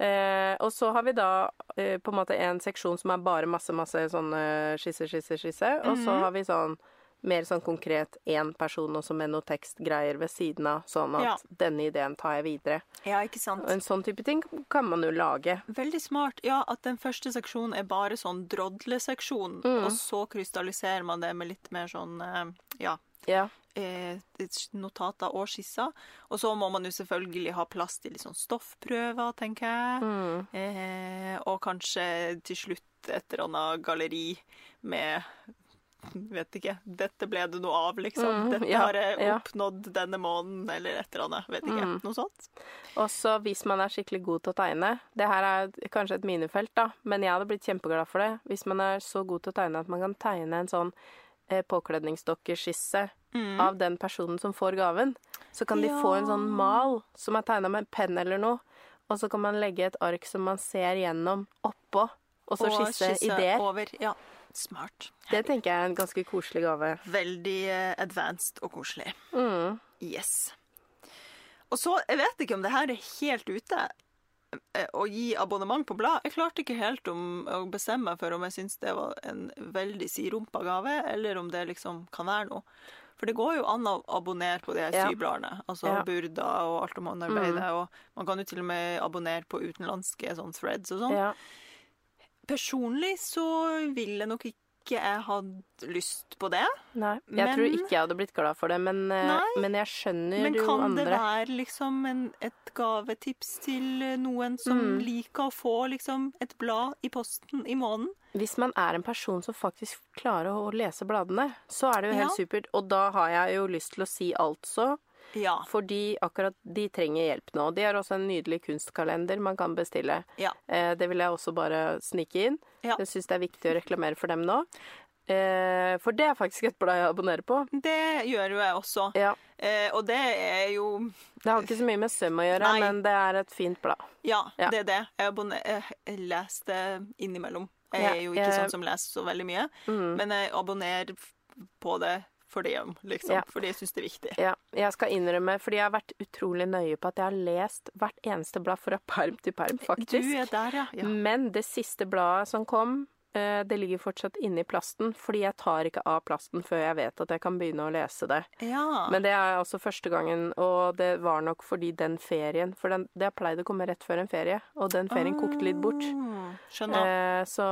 S2: Eh, og så har vi da eh, på en måte en seksjon som er bare masse, masse sånne skisse, skisse, skisse. Og så
S1: Mhm.
S2: har vi sånn mer sånn konkret én person også med noe tekstgreier ved siden av, sånn at
S1: Ja.
S2: denne ideen tar jeg videre.
S1: ja, ikke sant.
S2: Og en sånn type ting kan man jo lage.
S1: Veldig smart. Ja, at den første seksjonen er bare sånn drodleseksjon,
S2: Mm.
S1: og så krystalliserer man det med litt mer sånn eh, ja,
S2: Ja.
S1: eh, notater og skisser. Og så må man jo selvfølgelig ha plass til litt sånn stoffprøver, tenker jeg.
S2: Mm.
S1: Eh, og kanskje til slutt et eller annet galleri med Vet ikke. Dette ble det noe av, liksom.
S2: Mm,
S1: Dette
S2: ja,
S1: har jeg
S2: ja.
S1: oppnådd denne måneden, eller et eller annet. Vet ikke.
S2: Mm.
S1: Noe sånt.
S2: Også hvis man er skikkelig god til å tegne. Det her er kanskje et minefelt, da, men jeg hadde blitt kjempeglad for det. Hvis man er så god til å tegne at man kan tegne en sånn eh, påkledningsdokkeskisse
S1: Mm.
S2: av den personen som får gaven, så kan de
S1: Ja.
S2: få en sånn mal som er tegna med en penn eller noe, og så kan man legge et ark som man ser gjennom, oppå, og så
S1: Og
S2: skisse
S1: skisse
S2: ideer.
S1: Over. Ja, smart.
S2: Det tenker jeg er en ganske koselig gave.
S1: Veldig eh, advanced og koselig.
S2: Mm.
S1: Yes. Og så, jeg vet ikke om det her er helt ute eh, å gi abonnement på blad. Jeg klarte ikke helt om å bestemme meg for om jeg syns det var en veldig sirumpa gave, eller om det liksom kan være noe. For det går jo an å abonnere på de her
S2: Ja.
S1: sybladene. Altså
S2: Ja.
S1: Burda og alt om håndarbeidet. Og man kan jo til og med abonnere på utenlandske sånn threads og sånn.
S2: Ja.
S1: Personlig så ville nok ikke jeg hatt lyst på det.
S2: Nei. Jeg
S1: Men-
S2: tror ikke jeg hadde blitt glad for det, men, eh,
S1: Nei.
S2: men jeg skjønner
S1: Men
S2: jo
S1: kan det være liksom en, et gavetips til eh, noen som
S2: Mm.
S1: liker å få liksom et blad i posten i måneden?
S2: Hvis man er en person som faktisk klarer å lese bladene, så er det jo helt
S1: Ja.
S2: supert. Og da har jeg jo lyst til å si altså,
S1: Ja.
S2: fordi akkurat de trenger hjelp nå. De har også en nydelig kunstkalender man kan bestille.
S1: Ja.
S2: Eh, det vil jeg også bare snike inn.
S1: Ja.
S2: Jeg syns det er viktig å reklamere for dem nå. Eh, for det er faktisk et blad jeg abonnerer på.
S1: Det gjør jo jeg også.
S2: Ja.
S1: Eh, og det er jo
S2: Det har ikke så mye med søm å gjøre,
S1: Nei.
S2: men det er et fint blad.
S1: Ja,
S2: Ja.
S1: det er det. Jeg, abonner, jeg leser innimellom. Jeg er jo ikke sånn som leser så veldig mye,
S2: Mm.
S1: men jeg abonnerer på det for det, liksom.
S2: Ja.
S1: Fordi jeg syns det er viktig.
S2: Ja, jeg skal innrømme, fordi jeg har vært utrolig nøye på at jeg har lest hvert eneste blad fra perm til perm, faktisk.
S1: Du er der, ja. ja.
S2: Men det siste bladet som kom, det ligger fortsatt inni plasten, fordi jeg tar ikke av plasten før jeg vet at jeg kan begynne å lese det.
S1: ja.
S2: Men det er altså første gangen, og det var nok fordi den ferien For den, det har pleid å komme rett før en ferie, og den ferien kokte litt bort.
S1: Ah, Skjønner.
S2: Eh, så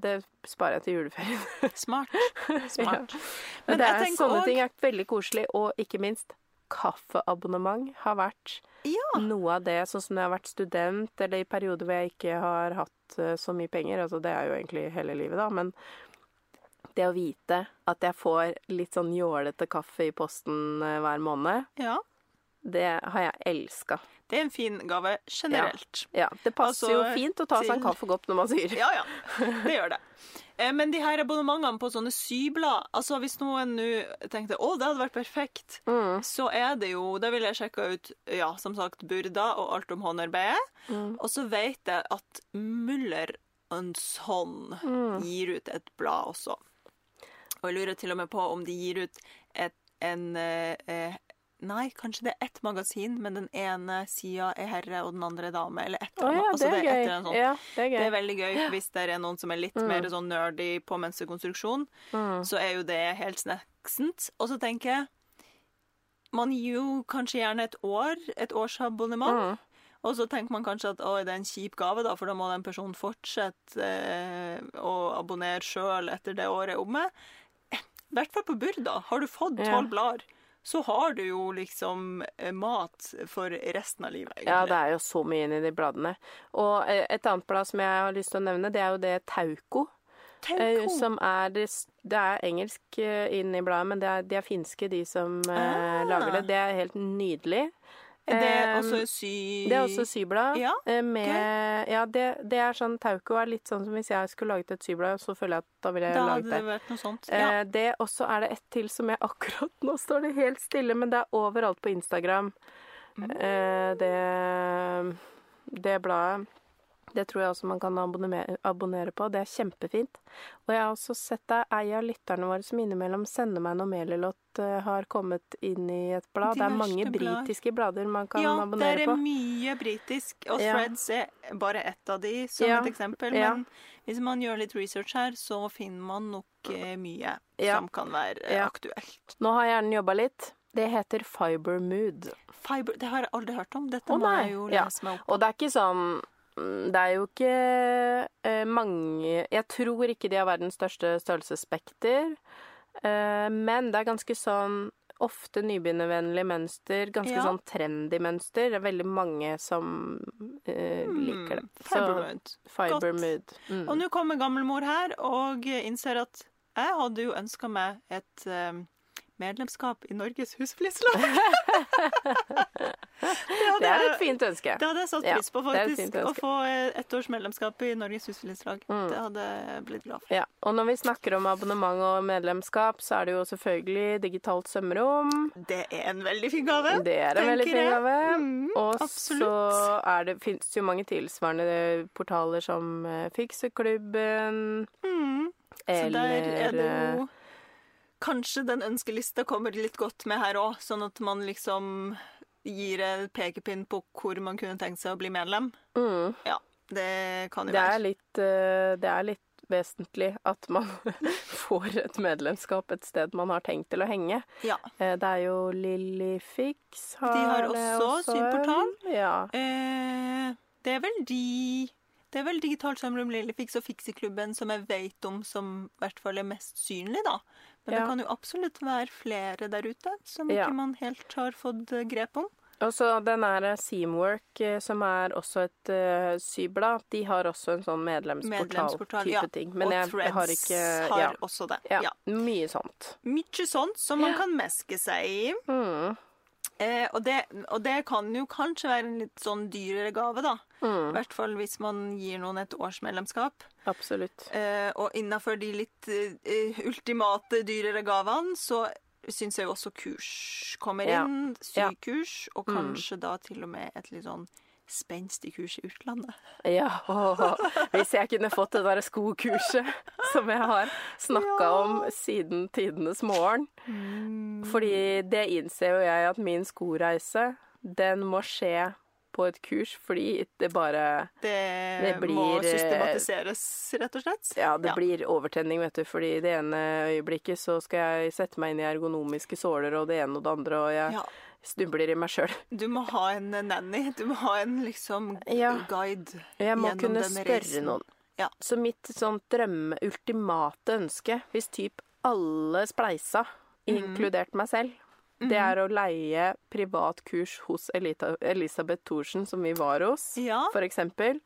S2: det sparer jeg til juleferien.
S1: Smart.
S2: Ja. Men,
S1: Men
S2: det er, sånne
S1: også-
S2: ting er veldig koselig, og ikke minst kaffeabonnement har vært
S1: Ja.
S2: noe av det, sånn som når jeg har vært student, eller i perioder hvor jeg ikke har hatt eh, så mye penger, altså det er jo egentlig hele livet da, men det å vite at jeg får litt sånn jålete kaffe i posten eh, hver måned,
S1: ja.
S2: det har jeg elska.
S1: Det er en fin gave generelt.
S2: Ja, det passer
S1: Altså,
S2: jo fint å ta seg en kaffekopp når man syr.
S1: Ja, ja. Det gjør det. Eh, Men de her abonnementene på sånne syblad Altså, hvis noen nå tenkte å, det hadde vært perfekt,
S2: Mm.
S1: så er det jo Da vil jeg sjekke ut, ja, som sagt, Burda og alt om håndarbeidet.
S2: Mm.
S1: Og så vet jeg at Muller Sånn
S2: Mm.
S1: gir ut et blad også. Og jeg lurer til og med på om de gir ut et, en eh, eh, Nei, kanskje det er ett magasin, men den ene sida er herre, og den andre er dame. Eller et eller
S2: ja,
S1: annet.
S2: det
S1: Altså,
S2: er
S1: et
S2: gøy.
S1: eller annet.
S2: Ja, det er
S1: Det er veldig gøy hvis det er noen som er litt
S2: Mm.
S1: mer sånn nerdy på mønsterkonstruksjon.
S2: Mm.
S1: Så er jo det helt sneksent. Og så tenker jeg Man gir jo kanskje gjerne et år, et årsabonnement.
S2: Mm.
S1: Og så tenker man kanskje at det er en kjip gave, da, for da må den personen fortsette eh, å abonnere sjøl etter det året er omme. I hvert fall på Burda. Har du fått
S2: Ja.
S1: tolv blader, så har du jo liksom eh, mat for resten av livet, egentlig.
S2: Ja, det er jo så mye inni de bladene. Og eh, et annet blad som jeg har lyst til å nevne, det er jo det Tauko. eh,
S1: Tauko.
S2: Som er det, er engelsk eh, inn i bladet, men det er, de er finske, de som eh,
S1: Ah.
S2: lager det. Det er helt nydelig.
S1: Er det
S2: Eh,
S1: også sy...
S2: Det er også syblad.
S1: Ja,
S2: med, okay. ja det, det er sånn Tauko er litt sånn som hvis jeg skulle laget et syblad, så føler jeg at da ville jeg
S1: Da
S2: laget det.
S1: det vært noe sånt. Ja.
S2: Eh, det også er det ett til som jeg akkurat Nå står det helt stille, men det er overalt på Instagram.
S1: Mm.
S2: Eh, det, det bladet. Det tror jeg også man kan abonnere, på. Det er kjempefint. Og jeg har også sett deg ei av lytterne våre som innimellom sender meg når Melilot eh, har kommet inn i et blad. det er mange
S1: blad.
S2: britiske blader man kan
S1: ja,
S2: abonnere
S1: det
S2: på.
S1: er mye britisk, og
S2: Ja.
S1: Threads er bare ett av de som
S2: Ja,
S1: et eksempel.
S2: ja.
S1: Men hvis man gjør litt research her, så finner man nok eh, mye
S2: Ja.
S1: som kan være eh,
S2: Ja.
S1: aktuelt.
S2: Nå har hjernen jobba litt. Det heter Fiber Mood.
S1: Fiber, det har jeg aldri hørt om. Dette
S2: Å,
S1: må jeg jo
S2: Ja.
S1: lese meg opp
S2: Og det er ikke sånn Det er jo ikke eh, mange Jeg tror ikke de har verdens største størrelsesspekter, eh, men det er ganske sånn Ofte nybegynnervennlig mønster, ganske
S1: Ja.
S2: sånn trendy mønster. Det er veldig mange som eh, liker det.
S1: Mm, Fibermood.
S2: Fiber Mood. Mm.
S1: Og nå kommer gammelmor her og innser at jeg hadde jo ønska meg et eh, medlemskap i Norges Husflidslag.
S2: Det er et fint ønske.
S1: Det hadde jeg satt pris på, faktisk. Å få eh, ett års medlemskap i Norges Husflidslag.
S2: Mm.
S1: Det hadde jeg blitt glad for.
S2: Ja, og når vi snakker om abonnement og medlemskap, så er det jo selvfølgelig digitalt sømrom.
S1: Det er en veldig fin gave.
S2: Det er en veldig fin gave.
S1: Mm,
S2: og
S1: absolutt.
S2: så er det, fins jo mange tilsvarende portaler som eh, Fikseklubben
S1: Mm. Så
S2: eller
S1: der er det
S2: eh,
S1: jo Kanskje den ønskelista kommer litt godt med her òg, sånn at man liksom gir en pekepinn på hvor man kunne tenkt seg å bli medlem.
S2: mm,
S1: Ja, det kan jo
S2: det, er
S1: være.
S2: litt, eh, det er litt vesentlig at man får et medlemskap et sted man har tenkt til å henge.
S1: Ja.
S2: Eh, Det er jo Lillifix har,
S1: De har
S2: også,
S1: også syportal.
S2: Ja.
S1: Eh, det er vel de Det er vel Digitalt Samrom Lillefix og Fikseklubben som jeg vet om som i hvert fall er mest synlig, da. Men
S2: Ja.
S1: det kan jo absolutt være flere der ute som
S2: Ja.
S1: ikke man helt har fått eh, grep om.
S2: Og så den der Seamwork, eh, som er også et uh, syblad, de har også en sånn medlemsportal-type
S1: ja.
S2: ting. Men
S1: og
S2: jeg,
S1: Threads
S2: jeg har ikke
S1: har også det.
S2: ja,
S1: Ja.
S2: mye sånt.
S1: Mye sånt som man
S2: Ja.
S1: kan meske seg i.
S2: Mm,
S1: Eh, og, det, og det kan jo kanskje være en litt sånn dyrere gave, da. I
S2: mm,
S1: hvert fall hvis man gir noen et årsmedlemskap.
S2: absolutt.
S1: Eh, og innafor de litt eh, ultimate dyrere gavene, så syns jeg også kurs kommer inn.
S2: Ja.
S1: Sykurs, og
S2: Mm.
S1: kanskje da til og med et litt sånn spenstig kurs i utlandet.
S2: Ja, åh, hvis jeg kunne fått det der skokurset som jeg har snakka
S1: Ja.
S2: om siden tidenes morgen.
S1: Mm.
S2: Fordi det innser jo jeg at min skoreise, den må skje på et kurs, fordi det bare
S1: Det,
S2: Det blir,
S1: må
S2: eh,
S1: systematiseres, rett og slett.
S2: Ja, det blir overtenning, vet du. Fordi det ene øyeblikket så skal jeg sette meg inn i ergonomiske såler og det ene og det andre, og jeg
S1: Ja.
S2: snubler i meg sjøl.
S1: Du må ha en nanny. Du må ha en liksom
S2: Ja.
S1: guide
S2: Jeg må
S1: gjennom
S2: kunne spørre
S1: reisen.
S2: noen.
S1: Ja.
S2: Så mitt sånn drømme, ultimate ønske, hvis typ alle spleisa,
S1: mm.
S2: inkludert meg selv, det er å leie privat kurs hos Elita, Elisabeth Thorsen, som vi var hos,
S1: Ja.
S2: for eksempel.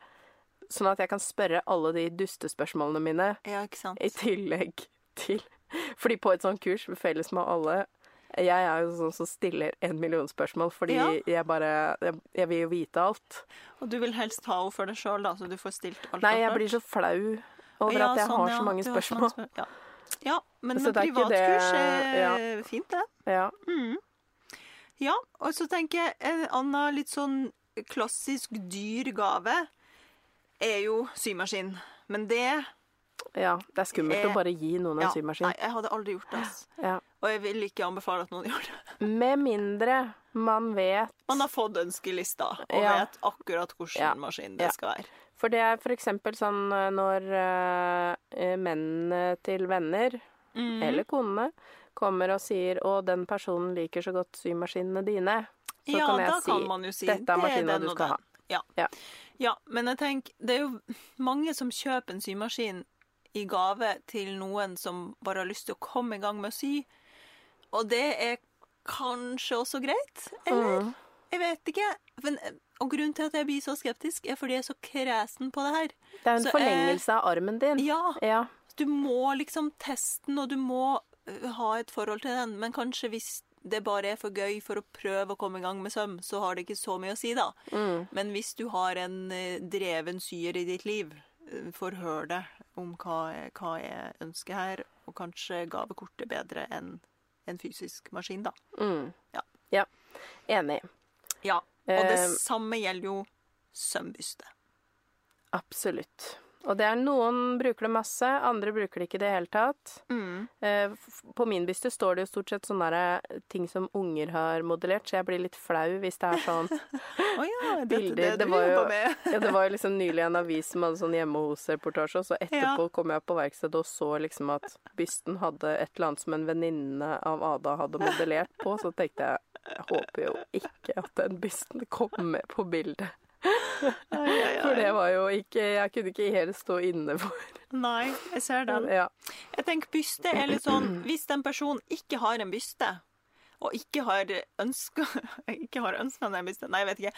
S2: Sånn at jeg kan spørre alle de dustespørsmålene mine
S1: Ja, ikke sant.
S2: i tillegg til Fordi på et sånt kurs felles med alle Jeg er jo sånn som stiller en million spørsmål, fordi
S1: Ja.
S2: jeg bare jeg, jeg vil jo vite alt.
S1: Og du vil helst ha henne for deg sjøl, da, så du får stilt alt
S2: Nei, jeg blir så flau over
S1: Ja,
S2: at jeg
S1: sånn,
S2: har så mange
S1: spørsmål. har sånn
S2: spørsmål.
S1: spør- Ja. Ja, men med
S2: det er ja.
S1: privatkurs er fint, det.
S2: Ja.
S1: Mm. Ja, og så tenker jeg en annen litt sånn klassisk dyr gave er jo symaskin. Men det
S2: ja. Det er skummelt
S1: er,
S2: å bare gi noen en
S1: ja,
S2: symaskin.
S1: Nei, jeg hadde aldri gjort det. ass.
S2: Ja.
S1: Og jeg vil ikke anbefale at noen gjør det.
S2: Med mindre man vet
S1: Man har fått ønskelista og
S2: Ja.
S1: vet akkurat hvilken
S2: Ja.
S1: maskin det
S2: Ja.
S1: skal være.
S2: For det er eksempel sånn eh, når eh, mennene til venner,
S1: Mm.
S2: eller konene, kommer og sier 'Å, den personen liker så godt symaskinene dine', så
S1: ja,
S2: kan jeg si
S1: kan man jo si
S2: 'Dette er maskina du skal ha'.
S1: Ja.
S2: Ja.
S1: ja, men jeg tenker Det er jo mange som kjøper en symaskin i gave til noen som bare har lyst til å komme i gang med å sy. Og det er kanskje også greit, eller?
S2: Mm.
S1: Jeg vet ikke. Men, og grunnen til at jeg blir så skeptisk, er fordi jeg er så kresen på det her.
S2: Det er en
S1: Så, eh,
S2: forlengelse av armen din.
S1: Ja,
S2: Ja.
S1: du må liksom teste den, og du må øh, ha et forhold til den. Men kanskje hvis det bare er for gøy for å prøve å komme i gang med søm, så har det ikke så mye å si, da.
S2: Mm.
S1: Men hvis du har en eh, dreven syer i ditt liv, eh, forhør det om hva, jeg hva jeg ønsker her, og kanskje gavekort er bedre enn en fysisk maskin, da.
S2: Mm.
S1: Ja.
S2: ja. Enig.
S1: Ja. Og det
S2: Eh,
S1: samme gjelder jo sømbyste.
S2: Absolutt. Og det er noen bruker det masse, andre bruker det ikke i det hele tatt.
S1: Mm.
S2: Eh, På min byste står det jo stort sett sånne der ting som unger har modellert, så jeg blir litt flau hvis det er sånn
S1: oh ja,
S2: Bilder,
S1: det
S2: det
S1: du
S2: var jo-. Ja, det var jo liksom nylig en avis som hadde sånn hjemme hos-reportasje, og så etterpå kom jeg på verkstedet og så liksom at bysten hadde et eller annet som en venninne av Ada hadde modellert på, så tenkte jeg jeg håper jo ikke at den bysten kommer på bildet. For det var jo ikke Jeg kunne ikke helt stå inne for
S1: Nei, jeg ser den.
S2: Ja.
S1: Jeg tenker byste er litt sånn Hvis en person ikke har en byste, og ikke har ønska Ikke har ønska en byste Nei, jeg vet ikke.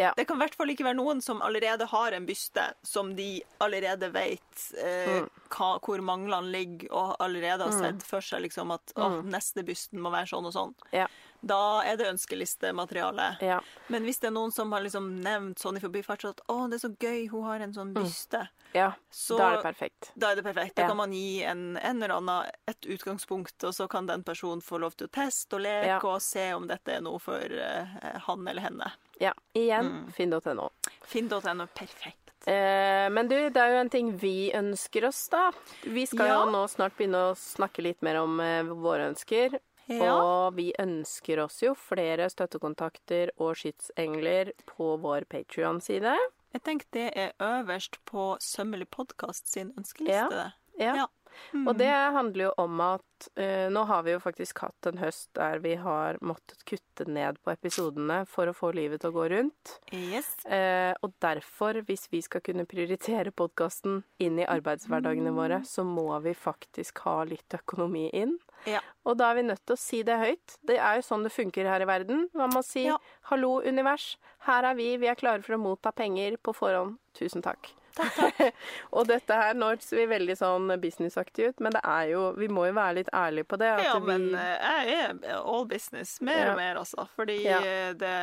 S2: Ja.
S1: Det kan i hvert fall ikke være noen som allerede har en byste, som de allerede vet eh, hva, hvor manglene ligger, og allerede har sett for seg liksom at å, neste bysten må være sånn og sånn.
S2: Ja.
S1: Da er det ønskelistemateriale.
S2: ja.
S1: Men hvis det er noen som har liksom nevnt sånn i forbifart at å, det er så gøy, hun har en sånn byste,
S2: ja.
S1: så
S2: Da er det perfekt.
S1: da er det perfekt. Da
S2: Ja.
S1: kan man gi en, en eller annen et utgangspunkt, og så kan den personen få lov til å teste og leke og se om dette er noe for uh, han eller henne.
S2: Ja. Igjen
S1: Mm.
S2: finn.no.
S1: Finn.no, perfekt.
S2: Eh, men du, det er jo en ting vi ønsker oss, da. Vi skal
S1: Ja.
S2: jo nå snart begynne å snakke litt mer om eh, våre ønsker.
S1: Ja.
S2: Og vi ønsker oss jo flere støttekontakter og skytsengler på vår Patrion-side.
S1: Jeg tenker det er øverst på Sømmelig podkast sin ønskeliste.
S2: Ja. Ja.
S1: Ja. Mm.
S2: Og det handler jo om at uh, nå har vi jo faktisk hatt en høst der vi har måttet kutte ned på episodene for å få livet til å gå rundt.
S1: Yes.
S2: Uh, og derfor, hvis vi skal kunne prioritere podkasten inn i arbeidshverdagene våre, så må vi faktisk ha litt økonomi inn.
S1: Ja.
S2: Og da er vi nødt til å si det høyt. Det er jo sånn det funker her i verden. Man må si
S1: Ja.
S2: 'hallo, univers, her er vi, vi er klare for å motta penger på forhånd'. Tusen takk.
S1: Takk, takk.
S2: og dette her nå ser vi veldig sånn businessaktig ut, men det er jo Vi må jo være litt ærlige på det. At
S1: Ja,
S2: vi,
S1: men eh, jeg er all business. Mer
S2: Ja.
S1: og mer, altså. Fordi
S2: Ja.
S1: eh, det,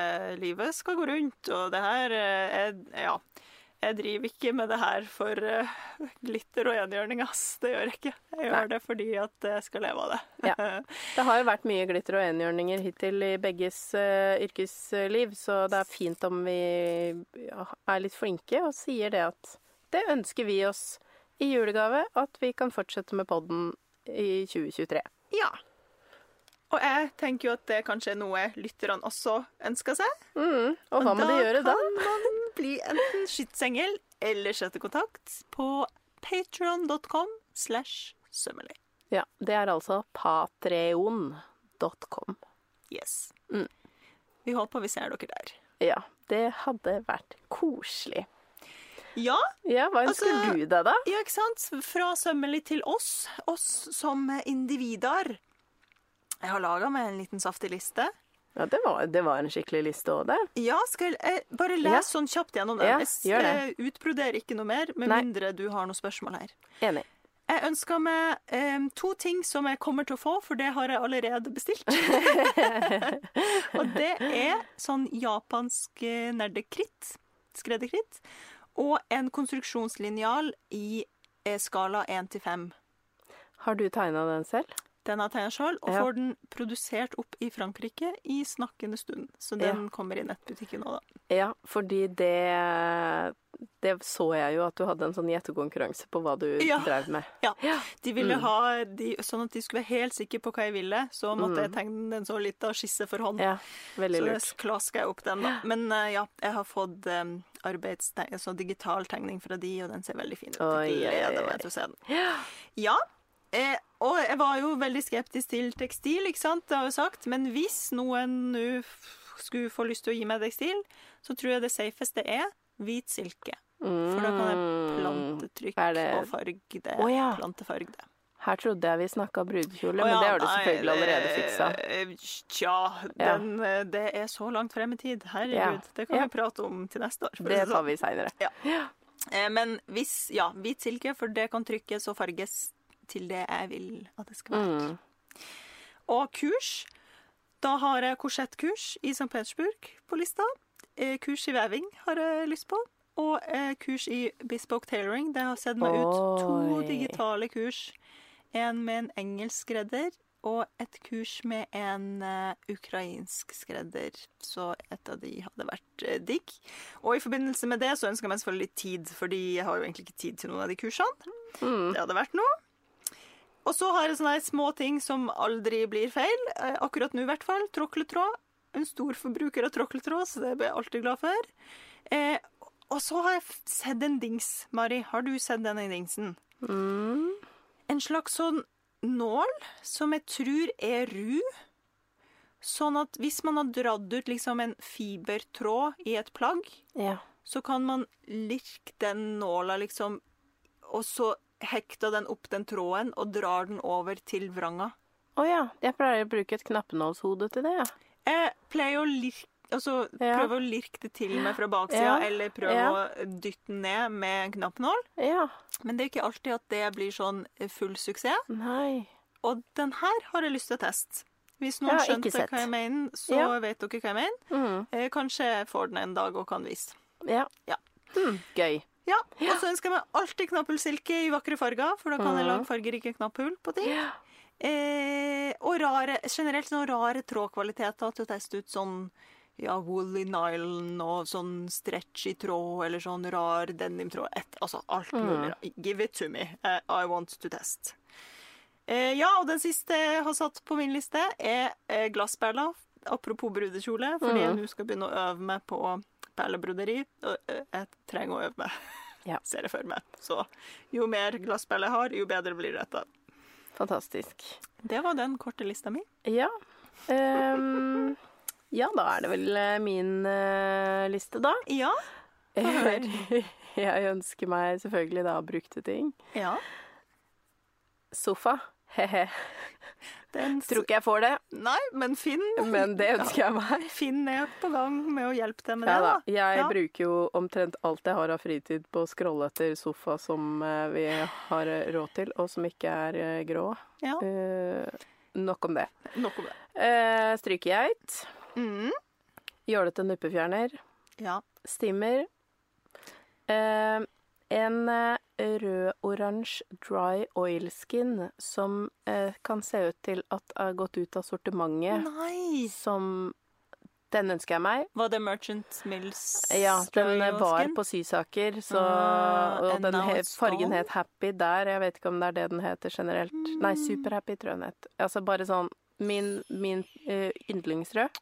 S1: livet skal gå rundt, og det her eh, er Ja. Jeg driver ikke med det her for uh, glitter og enhjørning, ass. Det gjør jeg ikke. Jeg gjør
S2: Nei.
S1: det fordi at jeg skal leve av det.
S2: Ja. Det har jo vært mye glitter og enhjørninger hittil i begges uh, yrkesliv, så det er fint om vi er litt flinke og sier det at det ønsker vi oss i julegave, at vi kan fortsette med podden i 2023.
S1: ja. Og jeg tenker jo at det kanskje er noe lytterne også ønsker seg.
S2: Mm, og hva må de gjøre? Da
S1: kan man bli enten skytsengel eller sette kontakt på patreon.com slash sømmelig.
S2: Ja, det er altså patreon.com.
S1: Yes.
S2: Mm.
S1: Vi håper vi ser dere der.
S2: Ja, det hadde vært koselig.
S1: Ja,
S2: Ja, hva ønsker
S1: Altså-
S2: du deg, da?
S1: ja, ikke sant? Fra sømmelig til oss. Oss som individer. Jeg har laga meg en liten saftig liste.
S2: Ja, det var, det var en skikkelig liste òg, det.
S1: Ja, skal jeg bare bare
S2: Ja.
S1: sånn kjapt gjennom den?
S2: Ja,
S1: Jeg eh, utbroderer ikke noe mer, med
S2: Nei.
S1: mindre du har noen spørsmål her.
S2: Enig.
S1: Jeg ønsker meg eh, to ting som jeg kommer til å få, for det har jeg allerede bestilt. og det er sånn japansk eh, nerdekritt, skredderkritt, og en konstruksjonslinjal i eh, skala 1 til 5.
S2: Har du tegna den selv?
S1: Den har tegna sjøl, og
S2: Ja.
S1: får den produsert opp i Frankrike i snakkende stund. Så den kommer i nettbutikken nå, da.
S2: Ja, fordi det Det så jeg jo at du hadde en sånn gjettekonkurranse på hva du
S1: Ja.
S2: drev med.
S1: Ja. De ville
S2: Mm.
S1: ha de, Sånn at de skulle være helt sikre på hva jeg ville, så måtte jeg tegne en så lita skisse for hånd.
S2: Mm. Ja, veldig lurt.
S1: Så klaska jeg opp den, da. Men eh, ja, jeg har fått um, arbeidstegn, altså digital tegning fra de, og den ser veldig fin ut.
S2: Oi,
S1: Jeg gleder
S2: oi.
S1: meg til å se den. Ja. Eh, og jeg var jo veldig skeptisk til tekstil, ikke sant, det har jeg jo sagt. Men hvis noen nå skulle få lyst til å gi meg tekstil, så tror jeg det safeste er hvit silke. For da kan jeg plantetrykk
S2: Mm. Er det-
S1: og farge det.
S2: Oh, ja.
S1: Plantefarge det.
S2: Her trodde jeg vi snakka brudekjole,
S1: Å
S2: men det har du
S1: nei,
S2: selvfølgelig allerede
S1: det-
S2: fiksa.
S1: Tja,
S2: Ja.
S1: den, det er så langt frem i tid. Herregud.
S2: Ja.
S1: Det kan
S2: Ja.
S1: vi prate om til neste år.
S2: Det
S1: sånn.
S2: tar vi seinere.
S1: Eh, Men hvis Ja, hvit silke, for det kan trykkes og farges til det jeg vil at det skal være.
S2: Mm.
S1: Og kurs Da har jeg korsettkurs i St. Petersburg på lista. Eh, kurs i veving har jeg lyst på. Og eh, kurs i bespoke tailoring. Det har sett meg ut to digitale kurs. En med en engelsk skredder og et kurs med en uh, ukrainsk skredder. Så et av de hadde vært uh, digg. Og i forbindelse med det så ønsker jeg meg selvfølgelig tid, fordi jeg har jo egentlig ikke tid til noen av de kursene.
S2: Mm.
S1: Det hadde vært noe. Og så har jeg sånne små ting som aldri blir feil. Eh, Akkurat nå i hvert fall. Tråkletråd. En stor forbruker av tråkletråd, så det blir jeg alltid glad for. Eh, og så har jeg sett en dings. Mari, har du sett denne dingsen?
S2: Mm.
S1: En slags sånn nål som jeg tror er ru. Sånn at hvis man har dratt ut liksom en fibertråd i et plagg,
S2: Ja.
S1: så kan man lirke den nåla liksom, og så hekta den opp den tråden og drar den over til vranga.
S2: Å ja. Jeg pleier å bruke et knappenålshode til det, ja.
S1: Jeg pleier å lirke Altså
S2: Ja.
S1: prøve å lirke det til meg fra baksida,
S2: Ja.
S1: eller prøve
S2: Ja.
S1: å dytte den ned med en knappenål.
S2: Ja.
S1: Men det er ikke alltid at det blir sånn full suksess.
S2: Nei.
S1: Og den her har jeg lyst til å teste. Hvis noen skjønte hva jeg mener, så vet dere hva jeg mener.
S2: Mm.
S1: Eh, kanskje jeg får den en dag og kan vise.
S2: Ja.
S1: Ja.
S2: Mm. Gøy.
S1: Ja, Og så ønsker jeg meg alltid knapphullsilke i vakre farger, for da kan jeg lage fargerike knapphull på ting. Eh, og rare, generelt noen rare trådkvaliteter til å teste ut sånn ja, woolly nylon og sånn stretchy tråd eller sånn rar denimtråd. Et, altså alt mulig.
S2: Mm.
S1: Give it to me. Uh, I want to test. Eh, ja, og den siste jeg har satt på min liste, er eh, glassperler. Apropos brudekjole, fordi jeg
S2: Mm.
S1: nå skal begynne å øve meg på perlebroderi. Jeg trenger å øve meg,
S2: Ja.
S1: ser jeg for meg. Så jo mer glassperler jeg har, jo bedre blir dette.
S2: Fantastisk.
S1: Det var den korte lista mi.
S2: Ja. Um, ja, da er det vel eh, min uh, liste, da.
S1: Ja. høre.
S2: Jeg ønsker meg selvfølgelig da brukte ting.
S1: ja.
S2: Sofa. He-he.
S1: Den
S2: Tror ikke jeg får det,
S1: Nei, men Finn
S2: men det ønsker jeg meg.
S1: Finn er på gang med å hjelpe deg med
S2: Ja
S1: det,
S2: da. Jeg
S1: Ja.
S2: bruker jo omtrent alt jeg har av fritid på å scrolle etter sofa som eh, vi har eh, råd til, og som ikke er eh, grå.
S1: Ja.
S2: Eh, nok om det.
S1: Nok om det.
S2: Eh, Strykegeit.
S1: Mm.
S2: Jålete nuppefjerner.
S1: Ja.
S2: Stimmer. Eh, en eh, rød-oransje dry oil-skin som eh, kan se ut til at har gått ut av sortimentet.
S1: Nei.
S2: Som Den ønsker jeg meg.
S1: Var det Merchant Mills?
S2: Ja, den var
S1: Skin?
S2: på sysaker, så
S1: uh,
S2: Og den het, fargen het Happy der. Jeg vet ikke om det er det den heter generelt. Nei,
S1: Mm.
S2: Superhappy tror jeg den het. Altså bare sånn Min, min uh, yndlingsrød.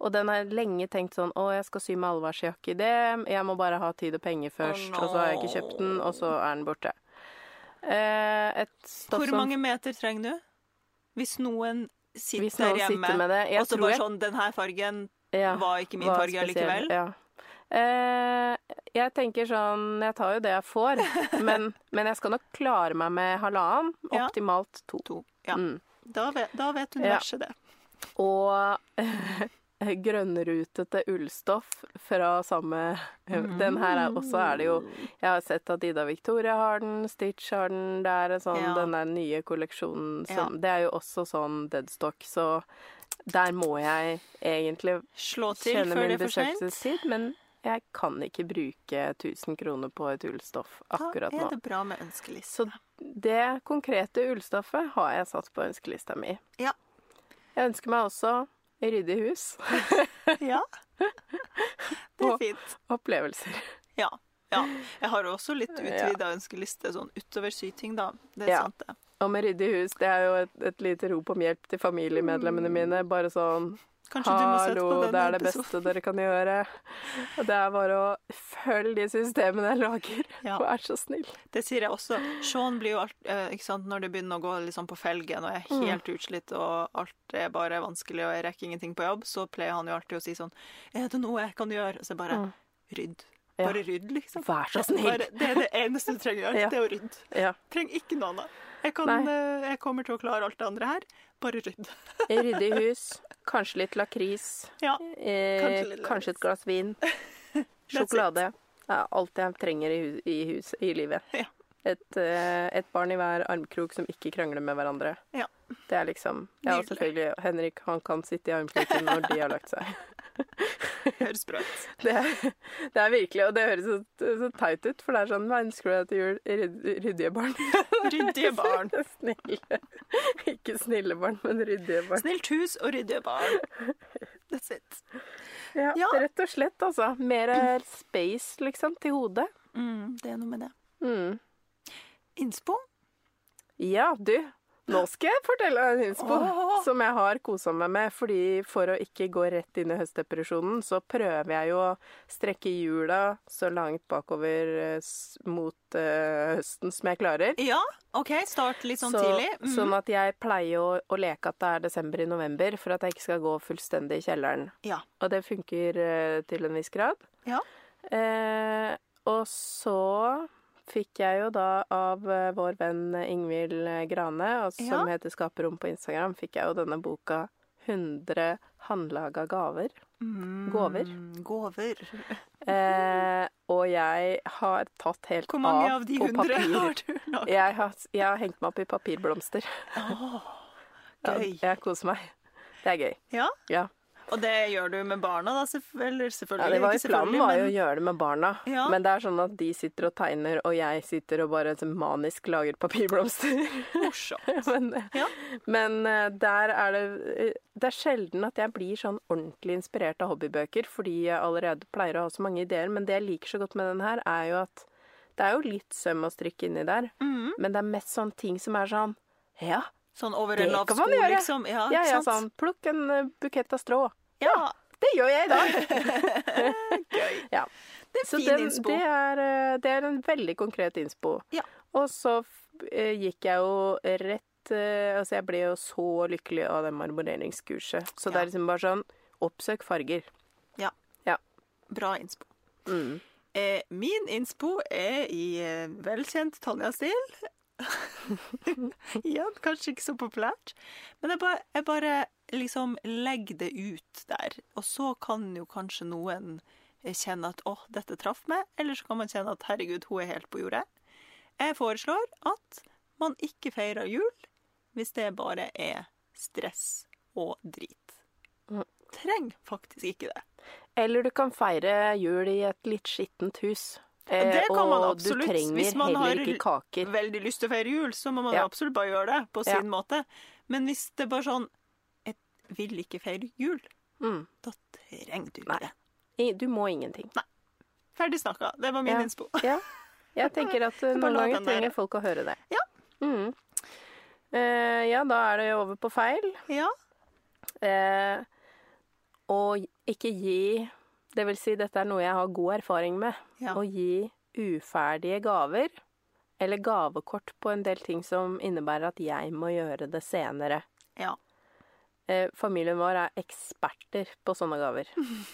S2: Og den har lenge tenkt sånn Å, jeg skal sy med allværsjakke i det. Jeg må bare ha tid og penger først.
S1: no.
S2: Og så har jeg ikke kjøpt den, og så er den borte. Eh,
S1: Hvor mange meter trenger du? Hvis noen sitter
S2: Hvis noen
S1: hjemme,
S2: sitter med det Jeg
S1: og så bare
S2: jeg
S1: sånn Den her fargen
S2: ja,
S1: var ikke min
S2: var
S1: farge likevel.
S2: Ja. Eh, jeg tenker sånn Jeg tar jo det jeg får, men, men jeg skal nok klare meg med halvannen.
S1: Ja.
S2: Optimalt to.
S1: To. Ja.
S2: Mm.
S1: Da, vet, da vet universet det.
S2: Og grønnrutete ullstoff fra samme Den her er også er det jo Jeg har sett at Ida Victoria har den, Stitch har den. Det er sånn,
S1: Ja.
S2: den der nye kolleksjonen som
S1: Ja.
S2: Det er jo også sånn deadstock, så der må jeg egentlig
S1: Slå til
S2: kjenne
S1: før
S2: min besøkelsestid, men jeg kan ikke bruke 1000 kroner på et ullstoff akkurat
S1: Da
S2: nå.
S1: er det bra med ønskeliste.
S2: Så det konkrete ullstoffet har jeg satt på ønskelista mi.
S1: Ja.
S2: Jeg ønsker meg også ryddig hus.
S1: Ja. Det er fint.
S2: Og- Opplevelser.
S1: Ja. ja. Jeg har også litt utvida ønskeliste sånn utover syting, da. Det er
S2: Ja.
S1: sant, det.
S2: Og med ryddig hus, det er jo et, et lite rop om hjelp til familiemedlemmene mine. Bare sånn
S1: Kanskje
S2: Hallo, det er det
S1: episoden.
S2: beste dere kan gjøre. Og det er bare å følge de systemene jeg lager.
S1: Ja.
S2: Vær så snill.
S1: Det sier jeg også. Sean blir jo alt, eh, sant, når det begynner å gå sånn på felgen, og jeg er
S2: Mm.
S1: helt utslitt, og alt er bare vanskelig, og jeg rekker ingenting på jobb, så pleier han jo alltid å si sånn Er det noe jeg kan gjøre? Og så bare
S2: Mm.
S1: Rydd.
S2: Ja.
S1: Bare rydd, liksom.
S2: Vær så snill.
S1: Bare, det er det eneste du trenger å gjøre.
S2: Ja.
S1: Det er å rydde.
S2: Ja.
S1: Trenger ikke noe annet. Jeg, kan, eh, jeg kommer til å klare alt det andre her. Bare rydd.
S2: i hus, kanskje litt lakris,
S1: Ja.
S2: eh,
S1: Kanskje litt
S2: kanskje et glass vin, sjokolade. Det er alt jeg trenger i, hus, i, hus, i livet.
S1: Ja.
S2: Et, eh, et barn i hver armkrok som ikke krangler med hverandre.
S1: Ja.
S2: Det er liksom Ja, selvfølgelig. Henrik han kan sitte i armkroken når de har lagt seg.
S1: Høres bra ut.
S2: Det det er virkelig, og det høres så, så teit ut, for det er sånn Hva ønsker du deg til jul? Ryddige barn.
S1: Ryddige barn.
S2: Snille. Ikke snille barn, men ryddige barn.
S1: Snilt hus og ryddige barn. That's it.
S2: Ja,
S1: Ja.
S2: Rett og slett, altså. Mer space, liksom, til hodet.
S1: Mm, det er noe med det.
S2: Mm.
S1: Innspo?
S2: Ja, du. Nå skal jeg fortelle en innspo
S1: oh.
S2: som jeg har kosa meg med. Fordi for å ikke gå rett inn i høstdepresjonen, så prøver jeg jo å strekke hjula så langt bakover eh, mot uh, høsten som jeg klarer.
S1: Ja, OK. Start litt sånn
S2: Så-
S1: tidlig. Mm.
S2: Sånn at jeg pleier å, å leke at det er desember i november, for at jeg ikke skal gå fullstendig i kjelleren.
S1: Ja.
S2: Og det funker uh, til en viss grad.
S1: Ja.
S2: Uh, og så fikk jeg jo da av eh, vår venn Ingvild Grane, som
S1: Ja.
S2: heter Skaperrom på Instagram, fikk jeg jo denne boka 100 håndlaga gaver.
S1: Mm,
S2: Gåver.
S1: Gåver.
S2: Eh, og jeg har tatt helt av på papir.
S1: Hvor mange
S2: av
S1: av de
S2: på
S1: hundre
S2: papir.
S1: har du laget?
S2: Jeg har, jeg har hengt meg opp i papirblomster. Ja,
S1: gøy.
S2: jeg koser meg. Det er gøy.
S1: Ja,
S2: Ja.
S1: Og det gjør du med barna, da? selvf- Eller selvfølgelig.
S2: Ja, det var jo Planen var jo å gjøre det med barna,
S1: Ja.
S2: men det er sånn at de sitter og tegner, og jeg sitter og bare så manisk lager papirblomster.
S1: Morsomt.
S2: men
S1: Ja.
S2: men eh, der er det eh, Det er sjelden at jeg blir sånn ordentlig inspirert av hobbybøker, fordi jeg allerede pleier å ha så mange ideer, men det jeg liker så godt med den her, er jo at det er jo litt søm og strikk inni der,
S1: Mm.
S2: men det er mest sånn ting som er sånn Ja,
S1: Sånn over en lav sko, liksom. Ja,
S2: ja, ja, sånn Plukk en eh, bukett av strå.
S1: Ja,
S2: Det gjør jeg i dag!
S1: gøy.
S2: Ja.
S1: Det er
S2: Så
S1: fin
S2: den,
S1: innspo.
S2: det, er, eh, det er en veldig konkret innspo.
S1: Ja.
S2: Og så eh, gikk jeg jo rett Altså, jeg ble jo så lykkelig av det marmoreringskurset. Så det er liksom bare sånn Oppsøk farger. Ja.
S1: Bra innspo.
S2: Mm.
S1: Eh, min innspo er i velkjent Tonja-stil. Igjen, kanskje ikke så populært. Men jeg bare, jeg bare liksom legger det ut der. Og så kan jo kanskje noen kjenne at åh, dette traff meg. Eller så kan man kjenne at herregud, hun er helt på jordet. Jeg foreslår at man ikke feirer jul hvis det bare er stress og drit.
S2: Mm.
S1: Trenger faktisk ikke det.
S2: Eller du kan feire jul i et litt skittent hus. Eh,
S1: Det kan man absolutt. Hvis man har veldig lyst til å feire jul, så må man
S2: Ja.
S1: absolutt bare gjøre det på
S2: Ja.
S1: sin måte. Men hvis det er bare sånn Jeg vil ikke feire jul,
S2: Mm.
S1: da trenger du ikke det.
S2: Du må ingenting.
S1: Ferdig snakka. Det var min
S2: Ja.
S1: innspo.
S2: Ja. Jeg tenker at eh, noen ganger trenger folk å høre det.
S1: Ja.
S2: Mm. Eh, ja, da er det over på feil.
S1: Ja.
S2: Eh, og ikke gi Det vil si, dette er noe jeg har god erfaring med.
S1: Ja.
S2: Å gi uferdige gaver, eller gavekort på en del ting som innebærer at jeg må gjøre det senere.
S1: ja.
S2: Eh, familien vår er eksperter på sånne gaver.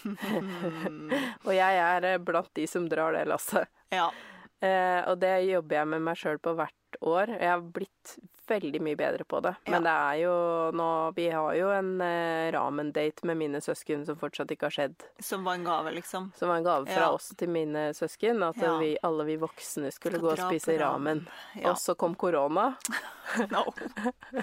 S2: Og jeg er eh, blant de som drar det lasset.
S1: ja.
S2: Eh, og det jobber jeg med meg sjøl på hvert år. Jeg har blitt veldig mye bedre på det. Men det er jo nå Vi har jo en eh, ramen-date med mine søsken som fortsatt ikke har skjedd.
S1: Som var en gave, liksom.
S2: Som var en gave fra
S1: Ja.
S2: oss til mine søsken. At
S1: Ja.
S2: vi, alle vi voksne skulle gå og spise
S1: ramen. Ja.
S2: Og så kom korona.
S1: No.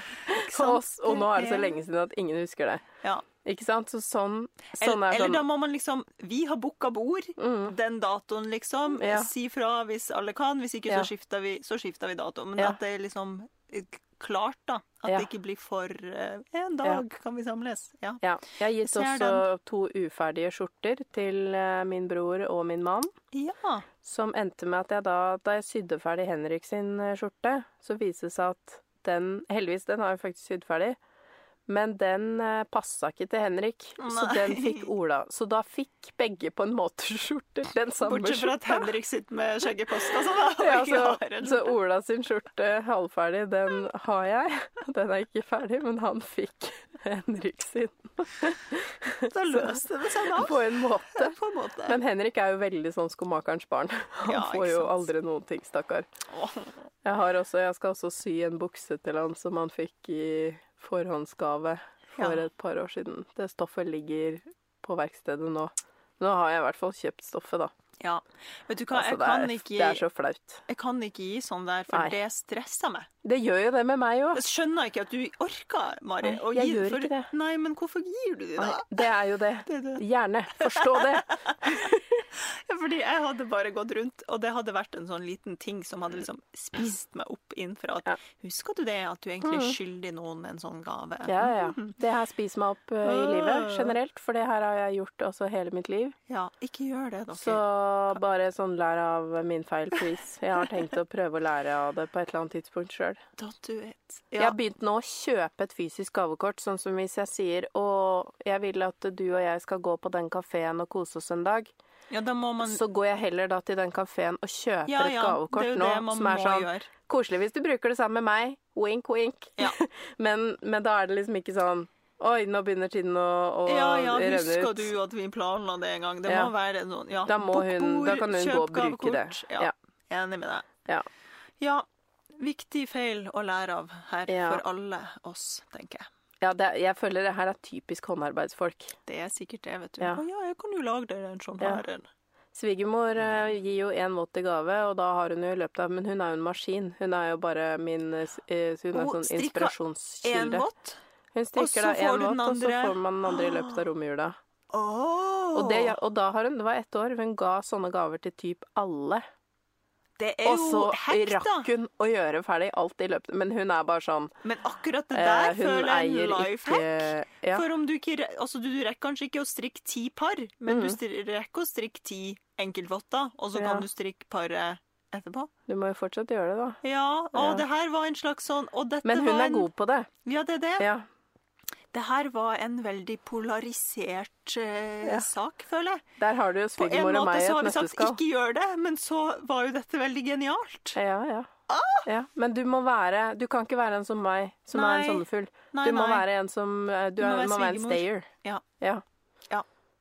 S2: Og, og nå er det så lenge siden at ingen husker det.
S1: Ja.
S2: Ikke sant? Så sånn,
S1: Eller,
S2: sånn er
S1: eller
S2: sånn
S1: da må man liksom Vi har booka bord
S2: mm,
S1: den datoen, liksom.
S2: Ja.
S1: Si fra hvis alle kan. Hvis ikke, så skifter vi, så skifter vi dato. Men
S2: Ja.
S1: at det er liksom eh, klart, da. At
S2: Ja.
S1: det ikke blir for uh, En dag kan vi samles. Ja.
S2: Jeg har gitt også to uferdige skjorter til uh, min bror og min mann.
S1: ja.
S2: Som endte med at jeg da, da jeg sydde ferdig Henrik sin skjorte, så viste det seg at den Heldigvis, den har jeg faktisk sydd ferdig. Men den eh, passa ikke til Henrik, så den fikk Ola. Så da fikk begge på en måte skjorter. Den samme
S1: Bortsett fra at. Henrik sitter med skjegg i postkassa, da.
S2: Ja, så, så. Ola sin skjorte halvferdig, den har jeg. Den er ikke ferdig, men han fikk Henrik sin
S1: Da løste det seg da.
S2: på en måte.
S1: På en måte.
S2: Men Henrik er jo veldig sånn skomakerens barn. Han
S1: Ja,
S2: får jo aldri noen ting, stakkar. Jeg, har også, jeg skal også sy en bukse til han som han fikk i forhåndsgave for
S1: Ja.
S2: et par år siden. Det stoffet ligger på verkstedet nå. Nå har jeg i hvert fall kjøpt stoffet, da.
S1: Ja. Vet du hva,
S2: Altså,
S1: jeg, kan
S2: er,
S1: ikke,
S2: det er så flaut.
S1: jeg kan ikke gi sånn der, for
S2: Nei.
S1: det stresser meg.
S2: Det gjør jo det med meg òg.
S1: Jeg skjønner ikke at du orker, Mari.
S2: Nei, jeg gjør
S1: for,
S2: ikke det.
S1: Nei, men hvorfor gir du det, da?
S2: Det er jo det.
S1: Det det.
S2: Gjerne. Forstå det.
S1: Ja, fordi jeg hadde bare gått rundt, og det hadde vært en sånn liten ting som hadde liksom spist meg opp innenfra. At,
S2: Ja.
S1: Husker du det, at du egentlig er skyldig noen en sånn gave?
S2: Ja, ja. Det her spiser meg opp eh, i livet generelt, for det her har jeg gjort også hele mitt liv.
S1: Ja, ikke gjør det, dere.
S2: Så bare sånn lær av min feil, please. Jeg har tenkt å prøve å lære av det på et eller annet tidspunkt sjøl.
S1: Don't do it.
S2: Jeg har begynt nå å kjøpe et fysisk gavekort, sånn som hvis jeg sier og jeg vil at du og jeg skal gå på den kafeen og kose oss en dag,
S1: ja, man
S2: så går jeg heller da til den kafeen og kjøper
S1: Ja,
S2: et
S1: ja,
S2: gavekort nå som er sånn
S1: gjøre.
S2: koselig hvis du bruker det sammen med meg. Wink, wink.
S1: Ja.
S2: men, men da er det liksom ikke sånn Oi, nå begynner tiden å, å
S1: Ja, ja,
S2: renne
S1: husker du at vi planla det en gang? Det
S2: Ja.
S1: må være noen ja.
S2: Da må hun- da kan hun gå og bruke det.
S1: Ja.
S2: Ja.
S1: Enig med deg.
S2: Ja.
S1: Ja, viktig feil å lære av her
S2: Ja.
S1: for alle oss, tenker jeg.
S2: Ja, det, jeg føler det her er typisk håndarbeidsfolk.
S1: Det er sikkert det, vet du.
S2: Ja.
S1: Å ja, jeg kan jo lage deg en sånn her. en.
S2: Svigermor uh, gir jo én våt i gave, og da har hun jo i løpet av Men hun er jo en maskin. Hun er jo bare min uh, Hun er sånn
S1: En
S2: inspirasjonskilde. Hun strikker da
S1: får
S2: én våt, og så får man den andre i løpet av romjula.
S1: Oh.
S2: Og, det, og da har hun Det var ett år hun ga sånne gaver til typ alle.
S1: Det er
S2: Og
S1: jo
S2: så
S1: hekk, da.
S2: rakk hun å gjøre ferdig alt i løpet Men hun er bare sånn
S1: Men akkurat det
S2: eh,
S1: der
S2: Hun
S1: føler jeg en life hack.
S2: ja.
S1: For om du ikke Altså, du rekker kanskje ikke å strikke ti par, men du
S2: Mhm.
S1: rekker å strikke ti enkeltvotter, og så
S2: Ja.
S1: kan du strikke paret etterpå.
S2: Du må jo fortsatt gjøre det, da.
S1: Ja, og
S2: Ja.
S1: det her var en slags sånn Og
S2: Men hun er god på det.
S1: Ja, det er det.
S2: Ja.
S1: Det her var en veldig polarisert eh,
S2: Ja.
S1: sak, føler jeg.
S2: Der har du
S1: På en
S2: svigermor og
S1: måte
S2: meg i
S1: så har
S2: et
S1: vi sagt ikke gjør det, men så var jo dette veldig genialt.
S2: Ja, ja.
S1: Ah!
S2: ja. Men du må være Du kan ikke være en som meg, som er en sommerfugl.
S1: Nei,
S2: Du må
S1: nei.
S2: være en som eh, Du,
S1: Du må
S2: er,
S1: være
S2: må være en stayer.
S1: Ja.
S2: Ja.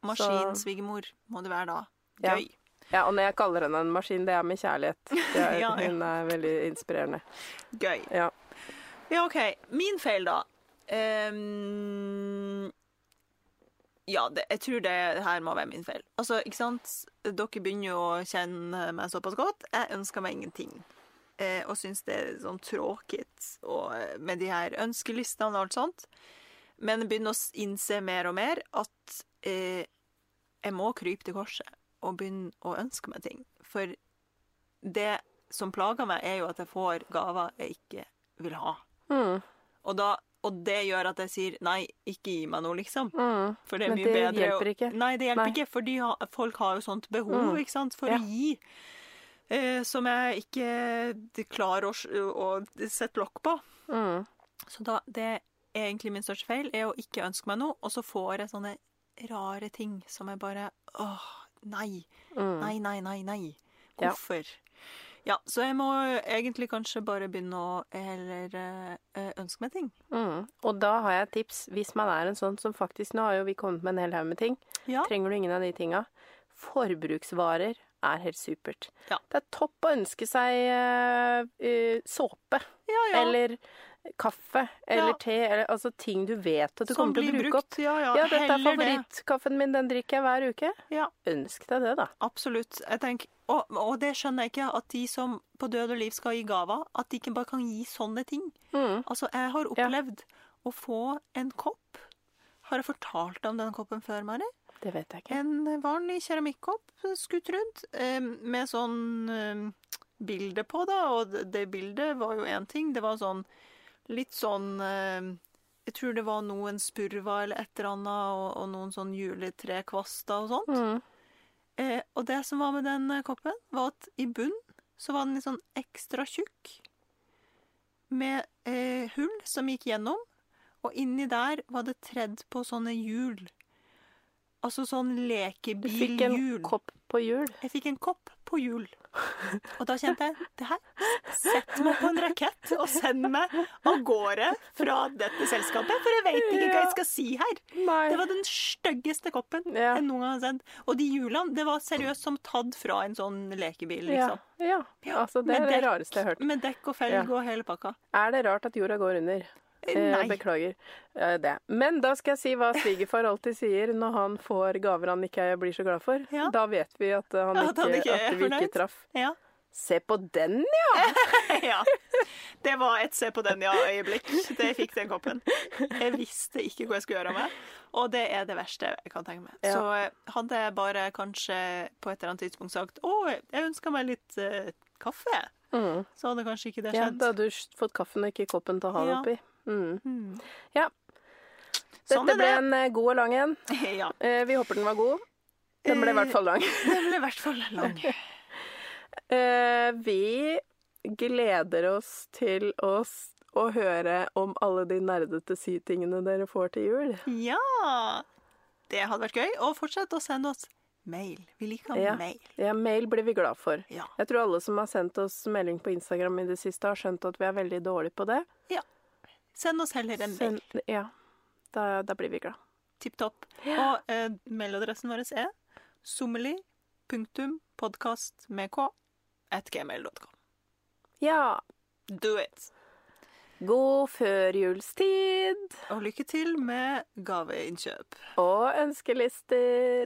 S1: Maskinsvigermor må det være da.
S2: Ja.
S1: Gøy.
S2: ja. Og når jeg kaller henne en maskin, det er med kjærlighet. Det er,
S1: Ja, ja.
S2: Hun er veldig inspirerende.
S1: Gøy.
S2: Ja.
S1: Ja, OK. Min feil, da. Ehm, ja, det, jeg tror det her må være min feil. Altså, ikke sant? Dere begynner jo å kjenne meg såpass godt. Jeg ønsker meg ingenting. Eh, og syns det er sånn tråkigt eh, med de her ønskelistene og alt sånt. Men jeg begynner å innse mer og mer at eh, jeg må krype til korset og begynne å ønske meg ting. For det som plager meg, er jo at jeg får gaver jeg ikke vil ha.
S2: Mm.
S1: Og, da, og det gjør at jeg sier nei, ikke gi meg noe, liksom.
S2: Mm.
S1: For det er
S2: Men
S1: mye
S2: det
S1: bedre å-
S2: hjelper ikke.
S1: Nei, det hjelper
S2: Nei.
S1: ikke, fordi folk har jo sånt behov,
S2: Mm.
S1: ikke sant, for
S2: Ja.
S1: å gi. Eh, som jeg ikke klarer å, å sette lokk på.
S2: Mm.
S1: Så da, det er egentlig min største feil, er å ikke ønske meg noe, og så får jeg sånne rare ting som jeg bare Åh, nei.
S2: Mm.
S1: Nei, nei, nei, nei. Hvorfor? Ja, så jeg må egentlig kanskje bare begynne å heller eh, ønske meg ting.
S2: Mm. Og da har jeg et tips. Hvis man er en sånn som faktisk Nå har jo vi kommet med en hel haug med ting.
S1: Ja.
S2: Trenger du ingen av de tinga? Forbruksvarer er helt supert.
S1: Ja.
S2: Det er topp å ønske seg eh, eh, såpe.
S1: Ja, ja.
S2: Eller kaffe. Eller
S1: Ja.
S2: te. Eller altså ting du vet at du
S1: Som
S2: kommer til å bruke
S1: brukt.
S2: opp.
S1: Ja, ja.
S2: Ja, dette er favorittkaffen min, den drikker jeg hver uke.
S1: Ja.
S2: Ønsk deg det, da.
S1: Absolutt. Jeg tenker, og, og det skjønner jeg ikke, at de som på død og liv skal gi gaver, at de ikke bare kan gi sånne ting.
S2: Mm.
S1: Altså, jeg har opplevd å få en kopp. Har jeg fortalt om den koppen før, Mari?
S2: Det vet jeg ikke.
S1: En vanlig keramikkopp skutt rundt, eh, med sånn eh, bilde på, da. Og det- det bildet var jo én ting. Det var sånn litt sånn eh, Jeg tror det var noen spurva eller et eller annet, og, og noen sånn juletrekvaster og sånt.
S2: Mm.
S1: Eh, og det som var med den eh, koppen, var at i bunn så var den litt sånn ekstra tjukk. Med eh, hull som gikk gjennom. Og inni der var det tredd på sånne hjul. Altså sånn
S2: Du fikk en kopp på jul.
S1: Jeg fikk en kopp på hjul. Og da kjente jeg det her Sett meg på en rakett og send meg av gårde fra dette selskapet, for jeg vet ikke hva jeg skal si her.
S2: Nei.
S1: Det var den styggeste koppen
S2: Ja.
S1: jeg noen gang har sett. Og de hjulene, det var seriøst som tatt fra en sånn lekebil, liksom.
S2: ja.
S1: Ja,
S2: Altså, det er det rareste jeg har hørt.
S1: Med dekk og felg og hele pakka.
S2: Er det rart at jorda går under? Eh,
S1: Nei.
S2: beklager eh, det. Men da skal jeg si hva svigerfar alltid sier når han får gaver han ikke blir så glad for.
S1: Ja.
S2: Da vet vi at, han han
S1: At
S2: ikke,
S1: han ikke
S2: at vi ikke traff.
S1: Ja.
S2: Se på den, ja!
S1: ja. Det var et se på den ja-øyeblikk. Det jeg fikk den koppen. Jeg visste ikke hva jeg skulle gjøre med, og det er det verste jeg kan tenke meg.
S2: Ja.
S1: Så eh, hadde jeg bare kanskje på et eller annet tidspunkt sagt å, jeg ønsker meg litt uh, kaffe,
S2: Mm.
S1: så hadde kanskje ikke det
S2: ja. Da hadde du fått kaffen og ikke koppen til å ha den
S1: Ja.
S2: oppi. Mm.
S1: Mm.
S2: Ja.
S1: Sånn
S2: Dette ble
S1: det.
S2: en eh, god og lang en.
S1: ja.
S2: Eh, vi håper den var god. Den ble i hvert fall lang.
S1: Den ble i hvert fall lang.
S2: Eh, vi gleder oss til å, å høre om alle de nerdete sytingene dere får til jul.
S1: Ja! Det hadde vært gøy. Og fortsett å sende oss mail. Vi liker
S2: Ja.
S1: mail.
S2: Ja, mail blir vi glad for.
S1: Ja.
S2: Jeg tror alle som har sendt oss melding på Instagram i det siste, har skjønt at vi er veldig dårlige på det.
S1: Send oss heller en mail.
S2: Send, ja, da, da blir vi glad.
S1: Tipp topp. Og eh, mailadressen vår er sommeli.podkast med k at gmail.com.
S2: Ja.
S1: Do it!
S2: God førjulstid
S1: Og lykke til med gaveinnkjøp.
S2: og ønskelister.